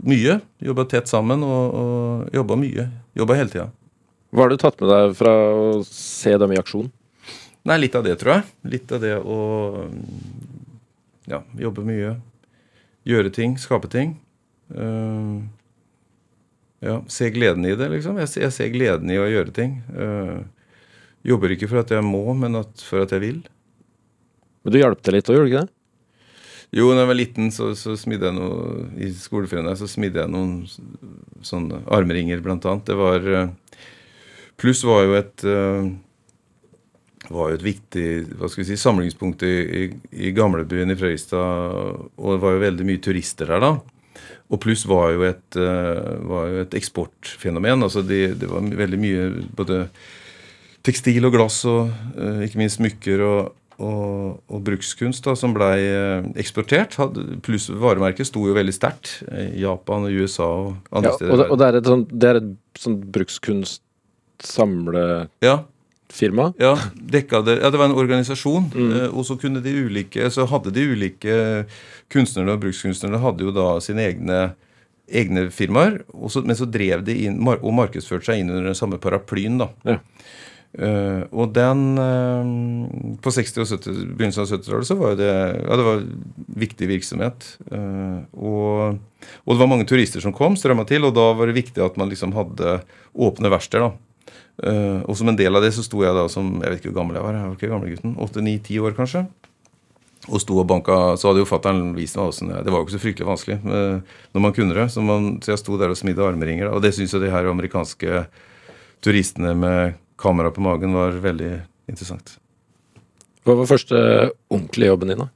Speaker 3: mye. Jobba tett sammen og, og jobba mye. Jobba hele tida.
Speaker 2: Hva har du tatt med deg fra å se dem i aksjon?
Speaker 3: Nei, litt av det, tror jeg. Litt av det å ja, jobbe mye. Gjøre ting, skape ting. Uh, ja, se gleden i det, liksom. Jeg, jeg ser gleden i å gjøre ting. Uh, jobber ikke for at jeg må, men at, for at jeg vil.
Speaker 2: Men du hjalp til litt òg, gjorde du ikke det?
Speaker 3: Jo, da jeg var liten, så, så smidde jeg noe I skoleferien så smidde jeg noen sånne armringer, blant annet. Det var eh, Pluss var jo et eh, var jo et viktig hva skal vi si, samlingspunkt i, i, i gamlebyen i Frøystad. Og det var jo veldig mye turister der da. Og pluss var jo et, eh, var jo et eksportfenomen. altså det, det var veldig mye både tekstil og glass og ikke minst smykker og, og, og brukskunst da, som blei eh, eksportert. Hadde, pluss varemerket sto jo veldig sterkt. i Japan og USA og andre
Speaker 2: Ja,
Speaker 3: steder.
Speaker 2: og, det, og det er et sånt, det er et sånt brukskunstsamlefirma.
Speaker 3: Ja, ja, det, ja, det var en organisasjon. eh, og så kunne de ulike Så hadde de ulike kunstnerne og brukskunstnerne hadde jo da sine egne egne firmaer, og så, men så drev de inn og markedsførte seg inn under den samme paraplyen. da.
Speaker 2: Ja.
Speaker 3: Eh, og den uh, På 60- og 70, begynnelsen av 70-tallet så var jo det ja, det var viktig virksomhet. Uh, og, og det var mange turister som kom, strømma til, og da var det viktig at man liksom hadde åpne verksteder. og som en del av det så sto jeg da som Jeg vet ikke hvor gammel jeg var. jeg var ikke gamlegutten, 8-9-10 år kanskje. Og sto og banka, Så hadde jo fatter'n vist meg åssen Det var jo ikke så fryktelig vanskelig når man kunne det. Så, man, så jeg sto der og smidde armringer. Og det syns jo de her amerikanske turistene med kamera på magen var veldig interessant.
Speaker 2: Hva var første ordentlige jobben din, da?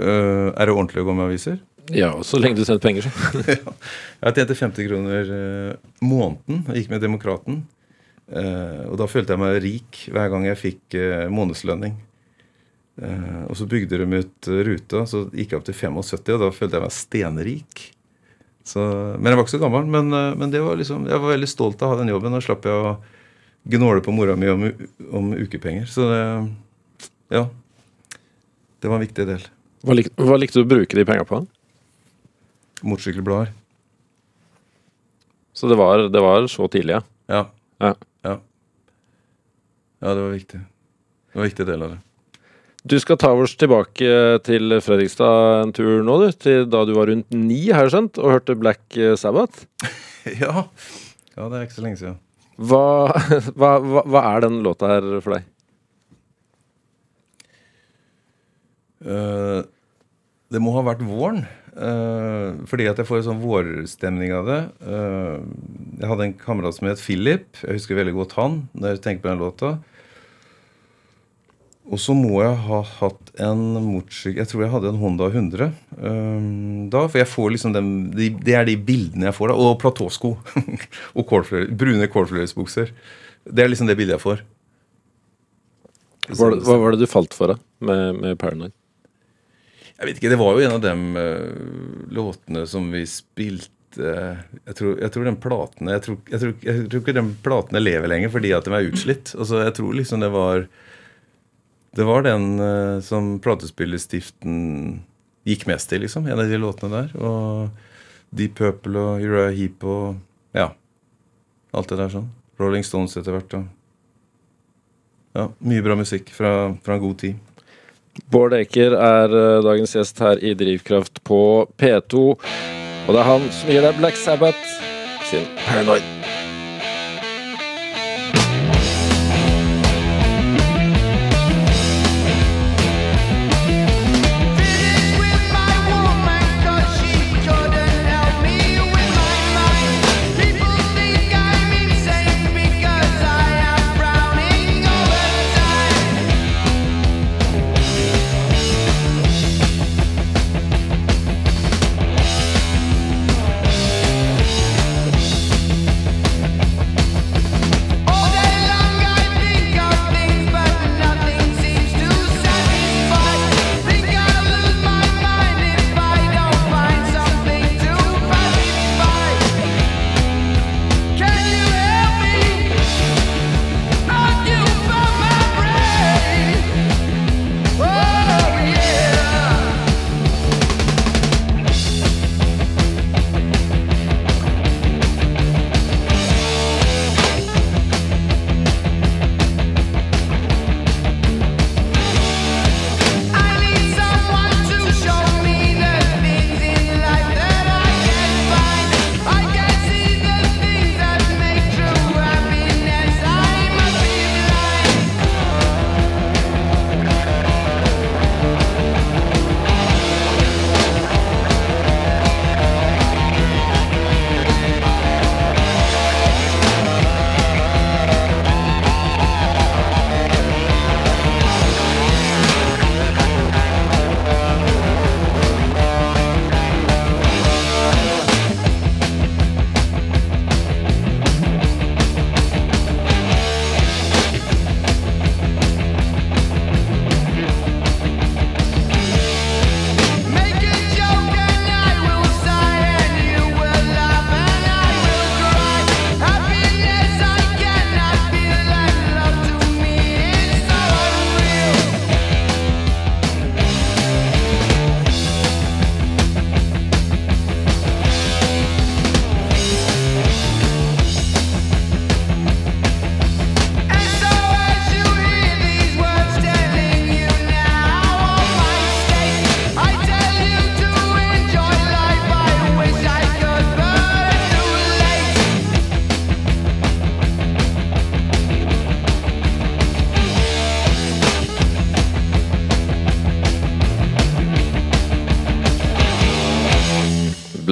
Speaker 3: Uh, er det ordentlig å gå med aviser?
Speaker 2: Ja, så lenge du tjente penger, så.
Speaker 3: Jeg tjente 50 kroner uh, måneden. Jeg gikk med Demokraten. Uh, og da følte jeg meg rik hver gang jeg fikk månedslønning. Og så bygde de ut ruta, så gikk jeg opp til 75, og da følte jeg meg stenrik. Så, men jeg var ikke så gammel. Men, eh, men det var liksom, jeg var veldig stolt av å ha den jobben. Da slapp jeg å gnåle på mora mi om, om ukepenger. Så det Ja. Det var en viktig del.
Speaker 2: Hva, lik, hva likte du å bruke de penga på?
Speaker 3: Motorsykkelblader.
Speaker 2: Så det var, det var så tidlig, ja.
Speaker 3: Ja.
Speaker 2: ja.
Speaker 3: Ja. Ja, det var viktig. Det var en viktig del av det.
Speaker 2: Du skal ta oss tilbake til Fredrikstad en tur nå, du. Til da du var rundt ni, har jeg skjønt, og hørte Black Sabbath.
Speaker 3: Ja. ja, det er ikke så lenge siden.
Speaker 2: Hva, hva, hva, er den låta her for deg?
Speaker 3: Uh, det må ha vært våren. Uh, fordi at jeg får en sånn vårstemning av det. Uh, jeg hadde en kamerat som het Philip. Jeg husker veldig godt han når jeg tenker på den låta. Og så må jeg ha hatt en motorsykkel Jeg tror jeg hadde en Honda 100 um, da. For jeg får liksom dem, de, Det er de bildene jeg får da. Og platåsko. og kålfløy, brune kålfløyelsbukser. Det er liksom det bildet jeg får.
Speaker 2: Hva, hva var det du falt for, da, med, med Paranoid?
Speaker 3: Jeg vet ikke, Det var jo en av de låtene som vi spilte jeg tror, jeg tror den platene jeg tror, jeg, tror, jeg tror ikke den platene lever lenger fordi at de er utslitt. Altså, jeg tror liksom det var Det var den uh, som platespillerstiften gikk mest til, liksom. En av de låtene der. Og Deep Purple og Uriah Heap og Ja. Alt det der sånn. Rolling Stones etter hvert. Og, ja, mye bra musikk fra, fra en god tid.
Speaker 2: Bård Eker er eh, dagens gjest her i Drivkraft på P2. Og det er han som gir deg Black Sabbath sin Paranoid.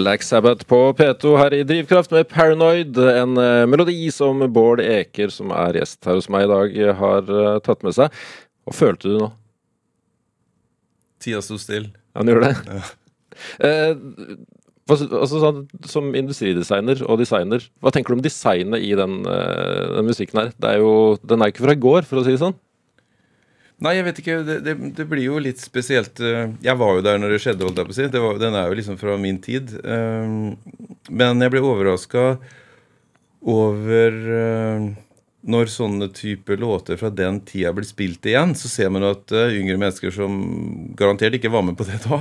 Speaker 2: Black Sabbath på P2 her i Drivkraft med Paranoid. En eh, melodi som Bård Eker, som er gjest her hos meg i dag, har eh, tatt med seg. Hva følte du nå?
Speaker 3: Tida sto stille.
Speaker 2: Han gjorde det? Eh, altså, sånn, som industridesigner og designer, hva tenker du om designet i den, eh, den musikken her? Det er jo, den er jo ikke fra i går, for å si det sånn.
Speaker 3: Nei, jeg vet ikke. Det, det, det blir jo litt spesielt. eh, Jeg var jo der når det skjedde, holdt jeg på å si. Var, den er jo liksom fra min tid. Eh, Men jeg ble overraska over eh, når sånne typer låter fra den tida blir spilt igjen, så ser man at yngre mennesker som garantert ikke var med på det da,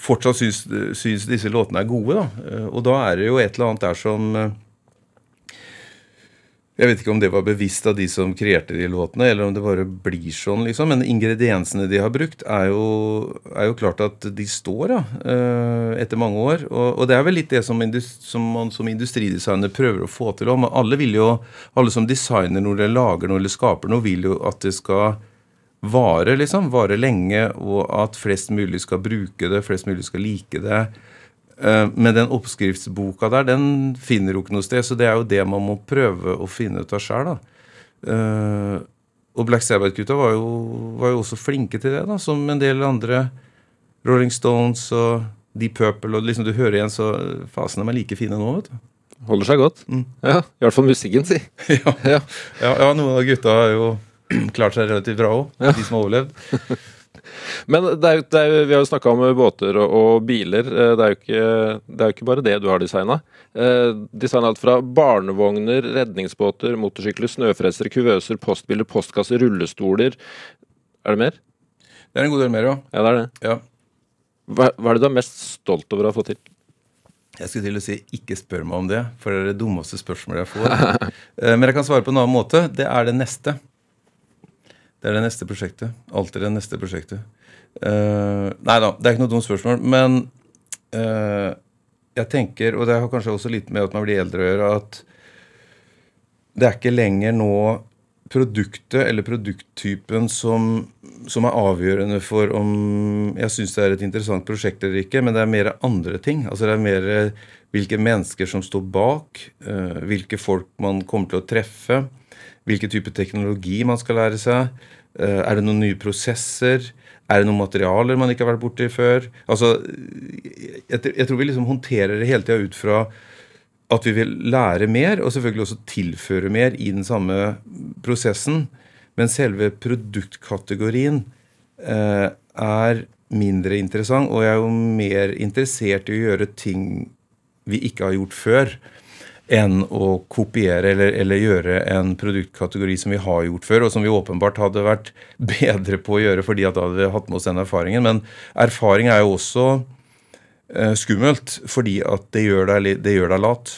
Speaker 3: fortsatt syns, syns disse låtene er gode. da. Og da er det jo et eller annet der som jeg vet ikke om det var bevisst av de som kreerte de låtene, eller om det bare blir sånn, liksom. Men ingrediensene de har brukt, er jo, er jo klart at de står, da. eh, Etter mange år. Og, og det er vel litt det som, som man som industridesigner prøver å få til. òg. alle alle som designer noe eller lager noe eller skaper noe, vil jo at det skal vare, liksom. Vare lenge, og at flest mulig skal bruke det, flest mulig skal like det. Eh, Men den oppskriftsboka der, den finner du ikke noe sted. Så det er jo det man må prøve å finne ut av sjøl, da. Eh, Og Black Sabbath-gutta var, var jo også flinke til det, da, som en del andre. Rolling Stones og Deep Purple, og liksom du hører igjen, så fasene er like fine nå, vet du.
Speaker 2: Holder seg godt. Ja, I hvert fall musikken, si.
Speaker 3: ja.
Speaker 2: Ja.
Speaker 3: Ja, ja, noen av gutta har jo klart seg relativt bra òg, de som har overlevd.
Speaker 2: Men det er, det er, vi har jo snakka om båter og, og biler. Eh, Det er, jo ikke, det er jo ikke bare det du har designa. Eh, designa alt fra barnevogner, redningsbåter, motorsykler, snøfresere, kuvøser, postbiler, postkasser, rullestoler. Er det mer?
Speaker 3: Det er en god del mer, ja.
Speaker 2: Ja, det er det.
Speaker 3: ja.
Speaker 2: Hva, hva er det du er mest stolt over å ha fått til?
Speaker 3: Jeg skulle til å si ikke spør meg om det, for det er det dummeste spørsmålet jeg får. Eh, Men jeg kan svare på en annen måte. Det er det neste. Det er det neste prosjektet. Alltid det neste prosjektet. Uh, nei da, det er ikke noe dumt spørsmål. Men uh, jeg tenker, og det har kanskje også litt med at man blir eldre å gjøre, at det er ikke lenger nå produktet eller produkttypen som, som er avgjørende for om jeg syns det er et interessant prosjekt eller ikke, men det er mer andre ting. Altså det er mer hvilke mennesker som står bak, uh, hvilke folk man kommer til å treffe, hvilken type teknologi man skal lære seg. eh, er det noen nye prosesser? Er det noen materialer man ikke har vært borti før? Altså, jeg, tror vi liksom håndterer det hele tida ut fra at vi vil lære mer, og selvfølgelig også tilføre mer i den samme prosessen. Men selve produktkategorien eh, er mindre interessant, og jeg er jo mer interessert i å gjøre ting vi ikke har gjort før, enn å kopiere eller, eller gjøre en produktkategori som vi har gjort før, og som vi åpenbart hadde vært bedre på å gjøre fordi at da hadde vi hatt med oss den erfaringen. Men erfaring er jo også eh, skummelt, fordi at det gjør deg, det gjør deg lat.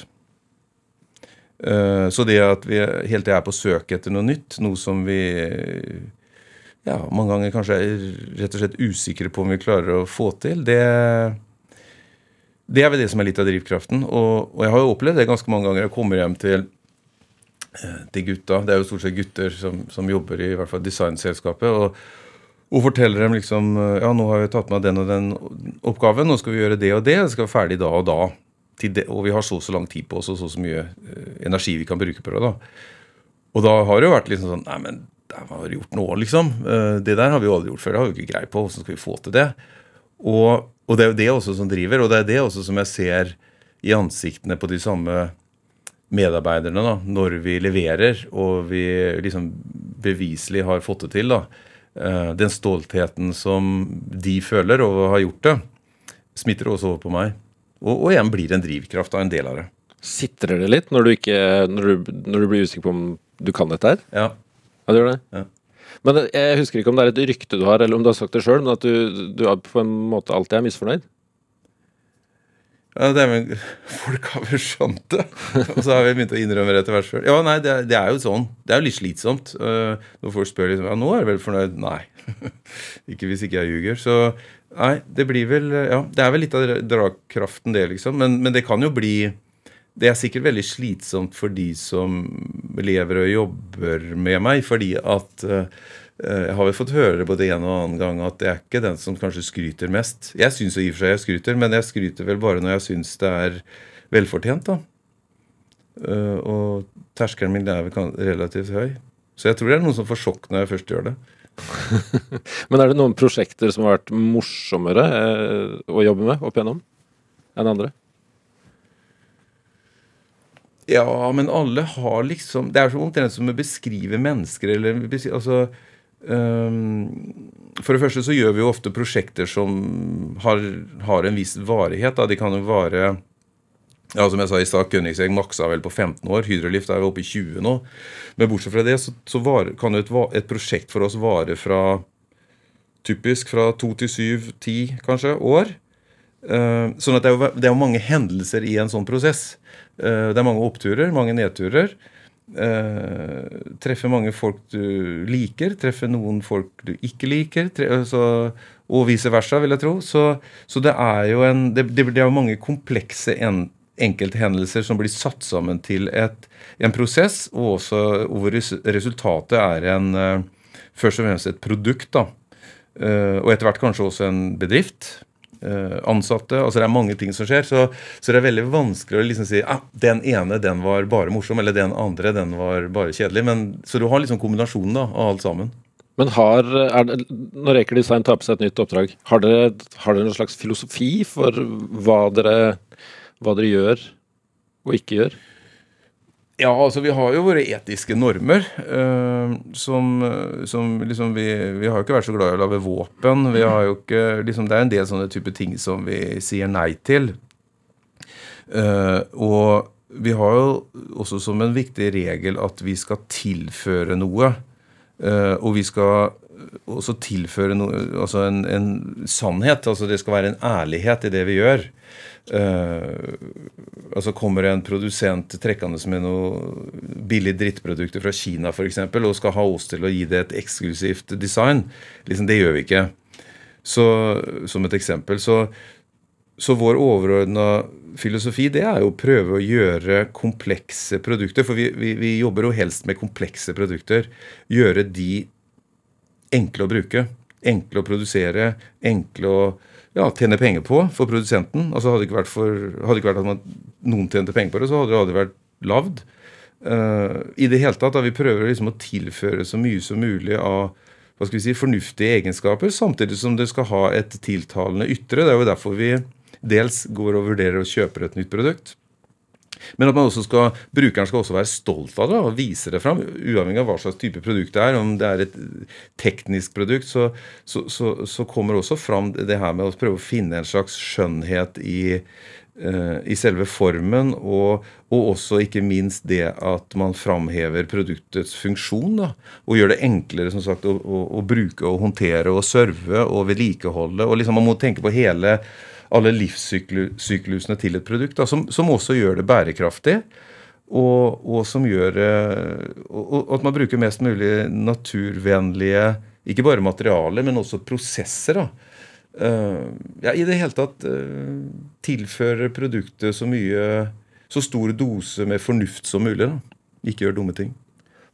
Speaker 3: Eh, så det at vi hele tida er på søk etter noe nytt, noe som vi ja, mange ganger kanskje er rett og slett usikre på om vi klarer å få til, det, det er vel det som er litt av drivkraften. Og, og jeg har jo opplevd det ganske mange ganger. Jeg kommer hjem til, eh, til gutta, det er jo stort sett gutter som, som jobber i, i hvert fall designselskapet. og og forteller dem liksom Ja, nå har vi tatt med den og den oppgaven. Nå skal vi gjøre det og det. Det skal være ferdig da og da. Det, og vi har så og så lang tid på oss og så og så mye eh, energi vi kan bruke på det. da. Og da har det jo vært liksom sånn Nei, men det har vi gjort nå, liksom. Eh, Det der har vi jo aldri gjort før. Det har vi ikke greie på. Hvordan skal vi få til det? Og, og det er jo det også som driver, og det er det også som jeg ser i ansiktene på de samme medarbeiderne da, når vi leverer og vi liksom beviselig har fått det til. da. Eh, Den stoltheten som de føler over å ha gjort det, smitter også over på meg. Og, og igjen blir en drivkraft av en del av det.
Speaker 2: Sitrer det litt når du, ikke, når du, når du blir usikker på om du kan dette her?
Speaker 3: Ja.
Speaker 2: Ja, det gjør det.
Speaker 3: Ja.
Speaker 2: Men jeg husker ikke om det er et rykte du har, eller om du har sagt det sjøl, men at du, du på en måte alltid er misfornøyd.
Speaker 3: Ja, det er vel, Folk har vel skjønt det. Og så har vi begynt å innrømme det etter hvert sjøl. Ja, nei, det det er jo sånn. Det er jo litt slitsomt. uh, når folk spør liksom Ja, nå er du vel fornøyd? Nei. ikke hvis ikke jeg ljuger. Så nei, det blir vel Ja, det er vel litt av dra- dragkraften, det, liksom. Men, men det kan jo bli det er sikkert veldig slitsomt for de som lever og jobber med meg, fordi at eh, eh, jeg har vel fått høre både en og annen gang at det er ikke den som kanskje skryter mest. Jeg syns i og for seg jeg skryter, men jeg skryter vel bare når jeg syns det er velfortjent, da. Eh, og terskelen min er vel relativt høy. Så jeg tror det er noen som får sjokk når jeg først gjør det.
Speaker 2: Men er det noen prosjekter som har vært morsommere å jobbe med opp igjennom enn andre?
Speaker 3: Ja, men alle har liksom Det er så omtrent som å beskrive mennesker eller Altså um, For det første så gjør vi jo ofte prosjekter som har, har en viss varighet. Da. De kan jo vare ja, Som jeg sa i stad, Königsegg maksa vel på 15 år. Hydrolift er jo oppe i 20 nå. Men bortsett fra det så, så var, kan jo et, et prosjekt for oss vare fra typisk fra to til syv, ti kanskje, år. Eh, sånn at det er, jo, det er jo mange hendelser i en sånn prosess. Eh, det er mange oppturer, mange nedturer. Uh, treffer mange folk du liker, treffer noen folk du ikke liker. Så, og vice versa, vil jeg tro. Så, så det er jo en, det, det, det er mange komplekse en, enkelthendelser som blir satt sammen til et, en prosess, og også hvor resultatet er en, uh, først og fremst et produkt. da. uh, og etter hvert kanskje også en bedrift. Eh, ansatte. altså Det er mange ting som skjer. Så, så det er veldig vanskelig å liksom si ah, den ene den var bare morsom, eller den andre den var bare kjedelig. Men, så du har liksom kombinasjonen da, av alt sammen.
Speaker 2: Men har, det, når Eker Design tar på seg et nytt oppdrag, har dere, har dere noen slags filosofi for hva dere, hva dere gjør og ikke gjør?
Speaker 3: Ja, altså vi har jo våre etiske normer. eh, som, som liksom vi, vi har jo ikke vært så glad i å lage våpen. Vi har jo ikke, liksom Det er en del sånne type ting som vi sier nei til. Eh, og vi har jo også som en viktig regel at vi skal tilføre noe. Eh, og vi skal også tilføre noe, altså en, en sannhet. altså Det skal være en ærlighet i det vi gjør. Eh, altså Kommer en produsent trekkende med noe billig drittprodukter fra Kina for eksempel, og skal ha oss til å gi det et eksklusivt design, liksom det gjør vi ikke. Så, som et eksempel. Så, så vår overordna filosofi det er jo å prøve å gjøre komplekse produkter. For vi, vi, vi jobber jo helst med komplekse produkter. Gjøre de enkle å bruke. Enkle å produsere. Enkle å ja, tjene penger på for produsenten. Altså Hadde det ikke vært, for, hadde ikke vært at man, noen tjente penger på det, så hadde det aldri vært lagd. Uh, I det hele tatt da vi prøver liksom å tilføre så mye som mulig av hva skal vi si, fornuftige egenskaper, samtidig som det skal ha et tiltalende ytre. Det er jo derfor vi dels går og vurderer og kjøper et nytt produkt. Men at man også skal, brukeren skal også være stolt av det og vise det fram, uavhengig av hva slags type produkt det er. Om det er et teknisk produkt, så, så, så, så kommer også fram det her med å prøve å finne en slags skjønnhet i, uh, i selve formen, og, og også ikke minst det at man framhever produktets funksjon. Da, og gjør det enklere som sagt, å, å, å bruke og håndtere og serve og vedlikeholde. og liksom Man må tenke på hele alle livssyklusene til et produkt, da, som, som også gjør det bærekraftig. Og, og som gjør eh, og, og at man bruker mest mulig naturvennlige ikke bare materialer, men også prosesser. da. Uh, ja, I det hele tatt uh, tilfører produktet så mye Så stor dose med fornuft som mulig. da. Ikke gjør dumme ting.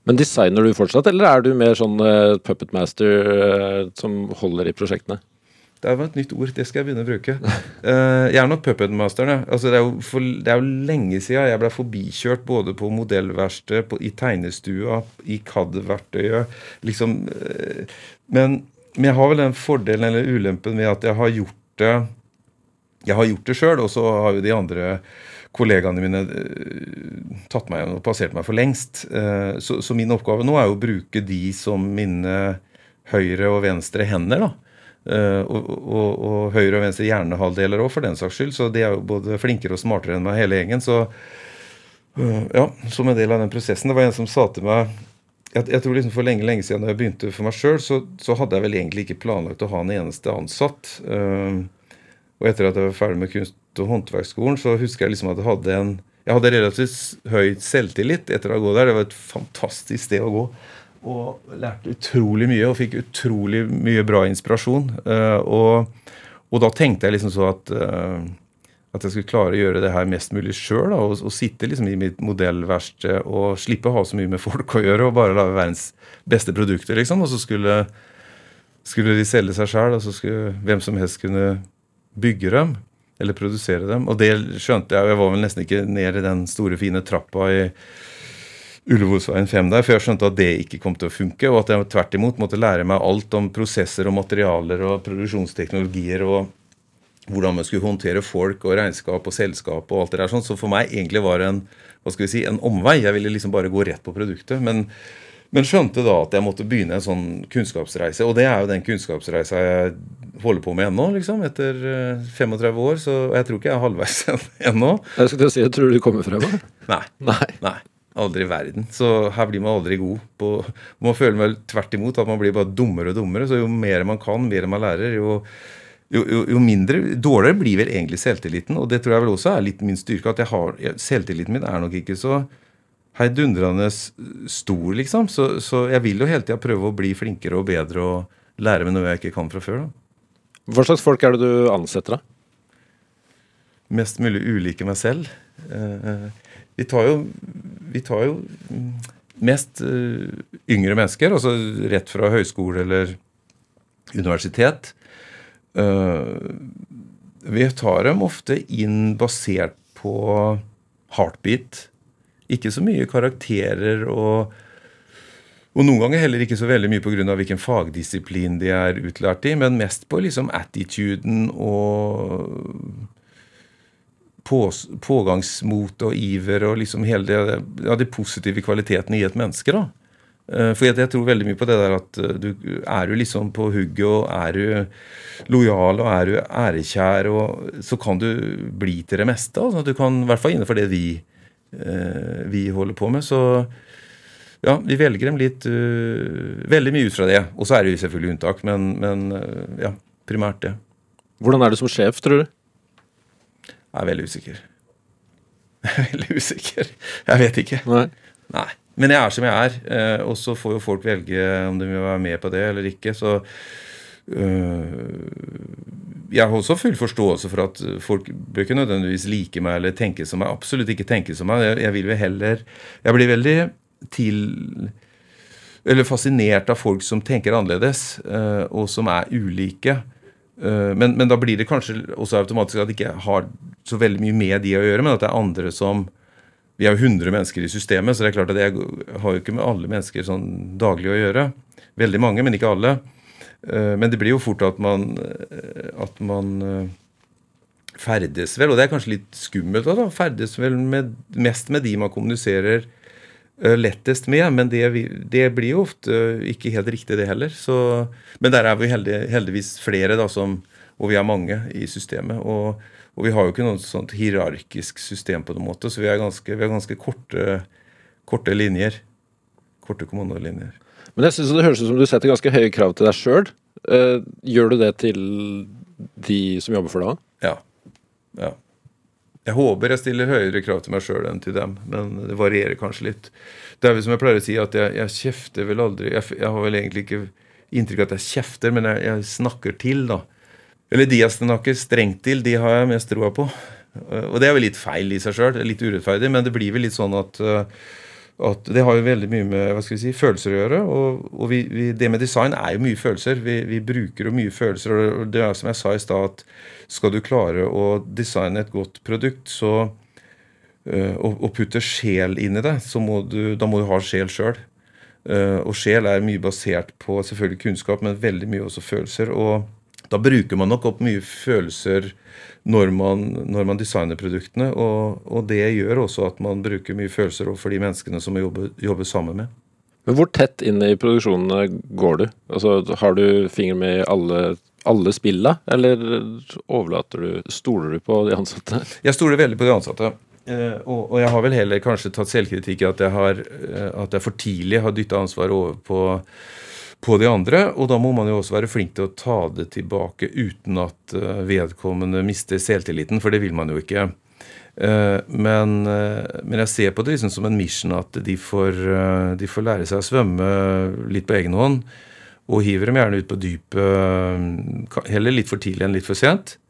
Speaker 2: Men designer du fortsatt, eller er du mer sånn uh, puppet master eh, som holder i prosjektene?
Speaker 3: Det var et nytt ord. Det skal jeg begynne å bruke. Uh, jeg er nok puppetmasteren. Altså, det, er jo det er jo lenge siden jeg ble forbikjørt både på modellverkstedet, i tegnestua, i CAD-verktøyet. Liksom, uh, men, men jeg har vel den fordelen eller ulempen med at jeg har gjort det jeg har gjort det sjøl, og så har jo de andre kollegaene mine uh, tatt meg og passert meg for lengst. Så, så min oppgave nå er jo å bruke de som mine høyre og venstre hender. da. Eh, og, og, og høyre og venstre hjernehalvdeler òg, for den saks skyld. Så de er jo både flinkere og smartere enn meg, hele gjengen. Så eh, ja, som en del av den prosessen. Det var en som sa til meg jeg, jeg tror liksom For lenge lenge siden da jeg begynte for meg sjøl, så, så hadde jeg vel egentlig ikke planlagt å ha en eneste ansatt. Eh, og etter at jeg var ferdig med kunst- og håndverksskolen, så husker jeg liksom at jeg hadde en jeg hadde relativt høy selvtillit etter å ha gått der. Det var et fantastisk sted å gå. Og lærte utrolig mye og fikk utrolig mye bra inspirasjon. Eh, og, og da tenkte jeg liksom så at, eh, at jeg skulle klare å gjøre det her mest mulig sjøl. Og, og sitte liksom i mitt modellverksted og slippe å ha så mye med folk å gjøre. Og bare lage verdens beste produkter, liksom. Og så skulle, skulle de selge seg sjøl, og så skulle hvem som helst kunne bygge dem. Eller produsere dem. Og det skjønte jeg, og jeg var vel nesten ikke ned i den store, fine trappa i Ullevålsveien 5 der, for jeg skjønte at det ikke kom til å funke, og at jeg tvert imot måtte lære meg alt om prosesser og materialer og produksjonsteknologier og hvordan man skulle håndtere folk og regnskap og selskap og alt det der sånn. Så for meg egentlig var det en, hva skal vi si, en omvei. Jeg ville liksom bare gå rett på produktet. Men, men skjønte da at jeg måtte begynne en sånn kunnskapsreise. Og det er jo den kunnskapsreisa jeg holder på med ennå, liksom. Etter eh, 35 år. Så jeg tror ikke jeg er halvveis ennå.
Speaker 2: Jeg skulle si, jeg tror du kommer frem.
Speaker 3: Nei.
Speaker 2: Nei.
Speaker 3: Nei. Aldri i verden. Så her blir man aldri god på Man føler vel tvert imot at man blir bare dummere og dummere. Så jo mer man kan, mer man lærer, jo, jo, jo, jo mindre Dårligere blir vel egentlig selvtilliten. Og det tror jeg vel også er litt min styrke. At jeg har, selvtilliten min er nok ikke så heidundrende stor, liksom. Så, så jeg vil jo hele tida prøve å bli flinkere og bedre og lære meg noe jeg ikke kan fra før. da.
Speaker 2: Hva slags folk er det du ansetter, da?
Speaker 3: mest mulig ulike meg selv. Eh, vi tar jo, vi tar jo mm, mest eh, yngre mennesker, altså rett fra høyskole eller universitet. Eh, vi tar dem ofte inn basert på heartbeat. Ikke så mye karakterer og og noen ganger heller ikke så veldig mye pga. hvilken fagdisiplin de er utlært i, men mest på liksom attituden og pås- pågangsmot og iver og liksom hele det, ja, de positive kvalitetene i et menneske. da. Eh, For jeg, tror veldig mye på det der at eh, du er du liksom på hugget og er du lojal og er du ærekjær, og så kan du bli til det meste. Altså. Du kan, I hvert fall innenfor det vi, eh, vi holder på med. Så ja, vi velger dem litt uh, Veldig mye ut fra det. Og så er det jo selvfølgelig unntak, men, men ja, primært det.
Speaker 2: Hvordan er du som sjef, tror du?
Speaker 3: Jeg er veldig usikker. Jeg er veldig usikker. Jeg vet ikke.
Speaker 2: Nei.
Speaker 3: Nei. Men jeg er som jeg er, eh, og så får jo folk velge om de vil være med på det eller ikke. Så øh, jeg har også full forståelse for at folk bør ikke nødvendigvis like meg eller tenke som meg. Absolutt ikke tenke som meg. Jeg, vil vel heller Jeg blir veldig til Eller fascinert av folk som tenker annerledes, eh, og som er ulike. Eh, Men, men da blir det kanskje også automatisk at det ikke har så veldig mye med de å gjøre, men at det er andre som Vi er jo 100 mennesker i systemet, så det er klart at jeg har jo ikke med alle mennesker sånn daglig å gjøre. Veldig mange, men ikke alle. Eh, Men det blir jo fort at man, eh, at man ferdes vel, og det er kanskje litt skummelt da, ferdes vel med, mest med de man kommuniserer lettest med, men det, det blir jo ofte ikke helt riktig, det heller. Så, men der er vi heldig, heldigvis flere, da, som, og vi er mange i systemet. Og, og vi har jo ikke noe sånt hierarkisk system på noen måte, så vi ganske, vi har ganske korte, korte linjer. Korte kommandolinjer.
Speaker 2: Men jeg synes det høres ut som du setter ganske høye krav til deg sjøl. gjør du det til de som jobber for deg òg?
Speaker 3: Ja. ja. Jeg håper jeg stiller høyere krav til meg sjøl enn til dem, men det varierer kanskje litt. Det er vel som jeg pleier å si, at jeg, jeg kjefter vel aldri jeg, jeg har vel egentlig ikke inntrykk av at jeg kjefter, men jeg, jeg snakker til, da. Eller de jeg snakker strengt til, de har jeg mest troa på. Eh, Og det er vel litt feil i seg sjøl, litt urettferdig, men det blir vel litt sånn at eh, at det har jo veldig mye med hva skal vi si, følelser å gjøre. Og, og vi, vi, det med design er jo mye følelser. Vi, vi bruker jo mye følelser. Og det er som jeg sa i stad, at skal du klare å designe et godt produkt, så øh, og, og putte sjel inn i det, så må du, da må du ha sjel sjøl. og sjel er mye basert på selvfølgelig kunnskap, men veldig mye også følelser. Og da bruker man nok opp mye følelser når man, når man designer produktene. Og, og det gjør også at man bruker mye følelser overfor de menneskene som man jobber, jobber sammen med.
Speaker 2: Men hvor tett inn i produksjonene går du? Altså, Har du finger med i alle, alle spilla, eller overlater du Stoler du på de ansatte?
Speaker 3: Jeg stoler veldig på de ansatte. Eh, og, og jeg har vel heller kanskje tatt selvkritikk i at jeg, har, eh, at jeg for tidlig har dytta ansvaret over på, på de andre. Og da må man jo også være flink til å ta det tilbake uten at eh, vedkommende mister selvtilliten, for det vil man jo ikke. Eh, men, eh, men jeg ser på det liksom som en mission at de får, de får lære seg å svømme litt på egen hånd. Og hiver dem gjerne ut på dypet heller litt for tidlig enn litt for sent.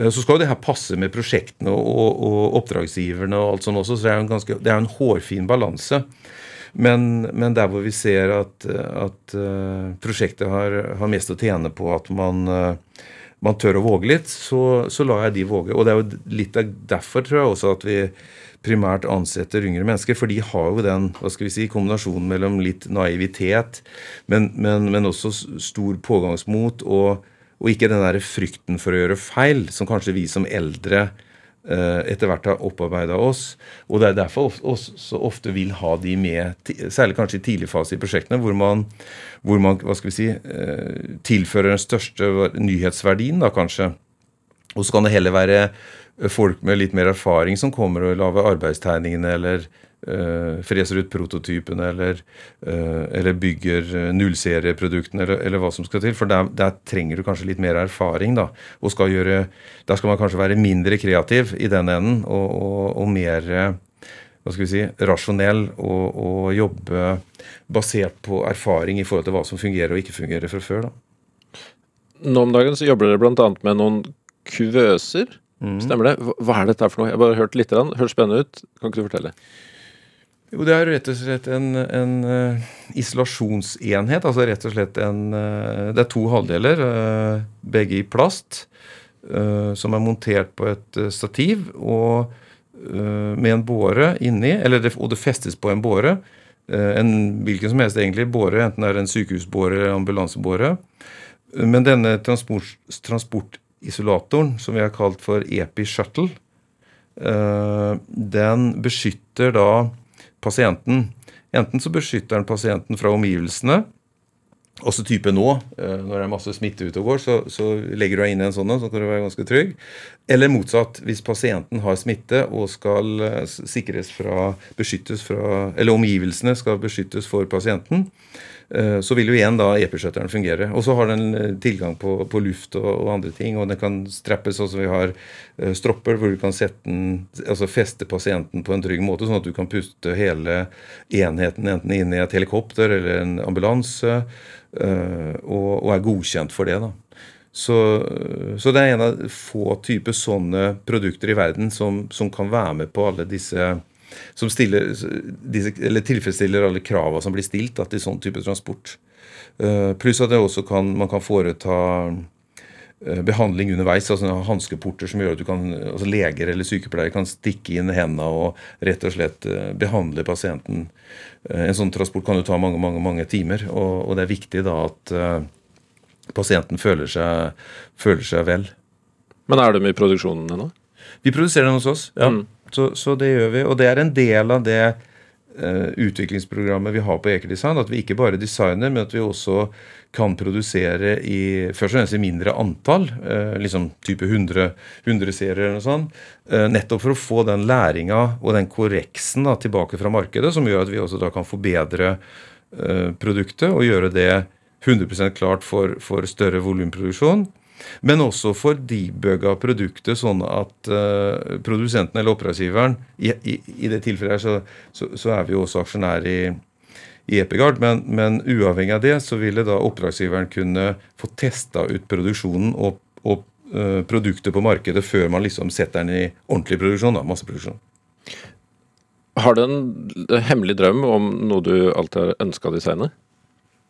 Speaker 3: Så skal jo det her passe med prosjektene og, og, og oppdragsgiverne og alt sånt også, så det er jo en, en hårfin balanse. Men, men der hvor vi ser at, at eh, prosjektet har, har mest å tjene på at man, eh, man tør å våge litt, så, så lar jeg de våge. Og det er jo litt derfor, tror jeg også, at vi primært ansetter yngre mennesker. For de har jo den hva skal vi si, kombinasjonen mellom litt naivitet, men, men, men også stor pågangsmot og, og ikke den der frykten for å gjøre feil, som kanskje vi som eldre eh, etter hvert har opparbeida oss. Og det er derfor vi så ofte vil ha de med, særlig kanskje i tidlig fase i prosjektene, hvor man, hvor man hva skal vi si, eh, tilfører den største nyhetsverdien, da kanskje. Og så kan det heller være eh, folk med litt mer erfaring som kommer og lager arbeidstegningene eller eh, freser ut prototypene eller, eh, eller bygger uh, nullserieproduktene eller, eller hva som skal til. For der, der trenger du kanskje litt mer erfaring. da, og skal gjøre, Der skal man kanskje være mindre kreativ i den enden og, og, og mer eh, hva skal vi si, rasjonell og, og jobbe basert på erfaring i forhold til hva som fungerer og ikke fungerer fra før. da.
Speaker 2: Nå om dagen så jobber dere bl.a. med noen kuvøser. Stemmer det? Hva- er dette for noe? Jeg har bare hørt litt. Høres spennende ut. Kan ikke du fortelle?
Speaker 3: Jo, det er rett og slett en, en eh, isolasjonsenhet. Altså rett og slett en eh, Det er to halvdeler, eh, begge i plast, som er montert på et stativ og med en båre inni, det, og det festes på en båre. En hvilken som helst egentlig båre, enten det er en sykehusbåre eller ambulansebåre. Men denne transport, transportisolatoren, som vi har kalt for Epi Shuttle, den beskytter da pasienten. Enten så beskytter den pasienten fra omgivelsene, også type nå, eh, når det er masse smitte ute og går, så, så legger du deg inn i en sånn, en, så kan du være ganske trygg. Eller motsatt, hvis pasienten har smitte og skal eh, sikres fra, beskyttes fra, eller omgivelsene skal beskyttes for pasienten, så vil jo igjen da EP-skjøteren fungere. Og så har den eh, tilgang på, på luft og, og andre ting, og den kan strappes sånn som vi har eh, stropper, hvor du kan sette den, altså feste pasienten på en trygg måte, sånn at du kan puste hele enheten enten inn i et helikopter eller en ambulanse, eh, og, og er godkjent for det. da. Så, så det er en av få typer sånne produkter i verden som, som kan være med på alle disse som stiller, disse, tilfredsstiller alle krava som blir stilt da, til sånn type transport. Uh, pluss at kan, man kan foreta eh, behandling underveis, altså hanskeporter som gjør at du kan, altså leger eller sykepleiere kan stikke inn hendene og rett og slett eh, behandle pasienten. En sånn transport kan jo ta mange mange, mange timer, og, og det er viktig da at pasienten føler seg, føler seg vel.
Speaker 2: Men er de i produksjonen ennå?
Speaker 3: Vi produserer den hos oss, ja.
Speaker 2: Mm.
Speaker 3: Så, så det gjør vi. Og det er en del av det uh, utviklingsprogrammet vi har på Ekerdesign. At vi ikke bare designer, men at vi også kan produsere i først og fremst i mindre antall. Uh, liksom type 100, 100 serier eller noe sånt. Uh, nettopp for å få den læringa og den korreksen da, tilbake fra markedet, som gjør at vi også da kan forbedre produktet og gjøre det 100 klart for, for større volumproduksjon. Men også for debugga produktet, sånn at uh, produsenten eller oppdragsgiveren I, i, i det tilfellet her så, så, så er vi jo også aksjonær i, i Epigard, men, men uavhengig av det så ville da oppdragsgiveren kunne få testa ut produksjonen og, og uh, produktet på markedet før man liksom setter den i ordentlig produksjon, da, masseproduksjon.
Speaker 2: Har du en hemmelig drøm om noe du alltid har ønska å designe?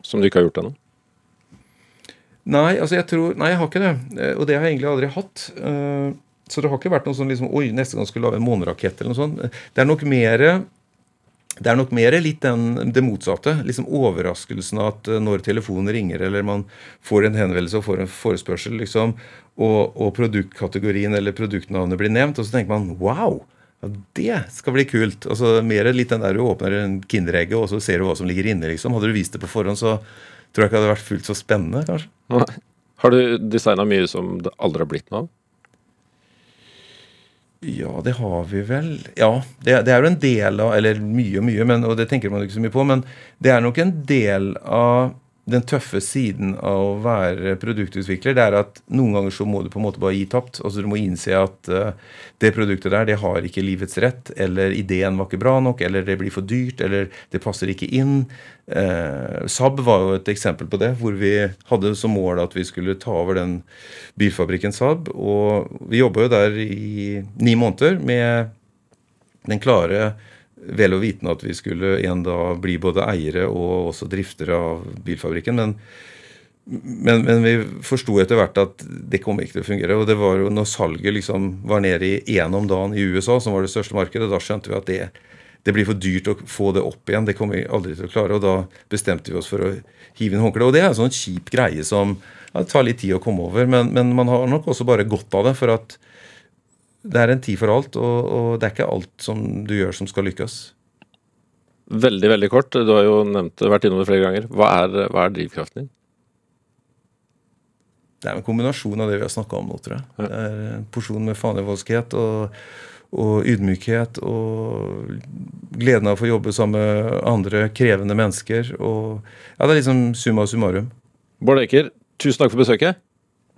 Speaker 2: Som du ikke har gjort ennå?
Speaker 3: Nei, altså jeg tror, nei, jeg har ikke det. Eh, Og det har jeg egentlig aldri hatt. Eh, Så det har ikke vært noe sånn liksom, Oi, neste gang skal vi lage en månerakett eller noe sånt. Det er nok mer det er nok mer litt den, det motsatte. liksom Overraskelsen at eh, når telefonen ringer, eller man får en henvendelse og får en forespørsel, liksom, og, og produktkategorien eller produktnavnet blir nevnt, og så tenker man wow! Ja, det skal bli kult. Altså Mer litt den der du åpner en Kinderegget, og så ser du hva som ligger inne. liksom. Hadde du vist det på forhånd, så tror jeg ikke det hadde vært fullt så spennende, kanskje.
Speaker 2: Nei. Har du designa mye som det aldri har blitt noe av?
Speaker 3: Ja, det har vi vel. Ja, det, det er jo en del av Eller mye og mye, men, og det tenker man ikke så mye på. Men det er nok en del av den tøffe siden av å være produktutvikler, det er at noen ganger så må du på en måte bare gi tapt. Altså Du må innse at uh, det produktet der, det har ikke livets rett, eller ideen var ikke bra nok, eller det blir for dyrt, eller det passer ikke inn. Uh, Saab var jo et eksempel på det, hvor vi hadde som mål at vi skulle ta over den bilfabrikken Saab. Og vi jobba jo der i ni måneder med den klare vel og vitende at vi skulle en dag bli både eiere og også driftere av bilfabrikken. Men, men, men vi forsto etter hvert at det kom ikke til å fungere. Og det var jo når salget liksom var nede i én om dagen i USA, som var det største markedet, da skjønte vi at det, det blir for dyrt å få det opp igjen. Det kommer vi aldri til å klare. Og da bestemte vi oss for å hive inn håndkleet. Og det er en sånn kjip greie som ja, tar litt tid å komme over, men, men man har nok også bare godt av det. for at det er en tid for alt, og, og det er ikke alt som du gjør som skal lykkes.
Speaker 2: Veldig, veldig kort. Du har jo nevnt, vært innom det flere ganger. Hva er, hva er drivkraften din?
Speaker 3: Det er en kombinasjon av det vi har snakka om nå, tror jeg. Det er en porsjon med fanevoldskhet og, og ydmykhet og gleden av å få jobbe sammen med andre krevende mennesker. Og ja, det er liksom summa summarum.
Speaker 2: Bård Eker, tusen takk for besøket.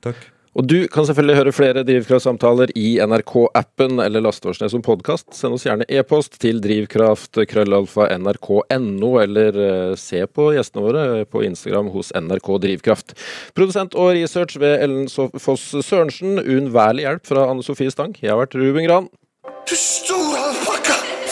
Speaker 3: Takk.
Speaker 2: Og du kan selvfølgelig høre flere Drivkraft-samtaler i NRK-appen eller laste som podkast. Send oss gjerne e-post til drivkraft.krøllalfa.nrk.no, nrk.no, eller eh, se på gjestene våre på Instagram hos NRK Drivkraft. Produsent og research ved Ellen Foss Sørensen. Uunnværlig hjelp fra Anne Sofie Stang. Jeg har vært Ruben Gran.
Speaker 4: Du store alpakka!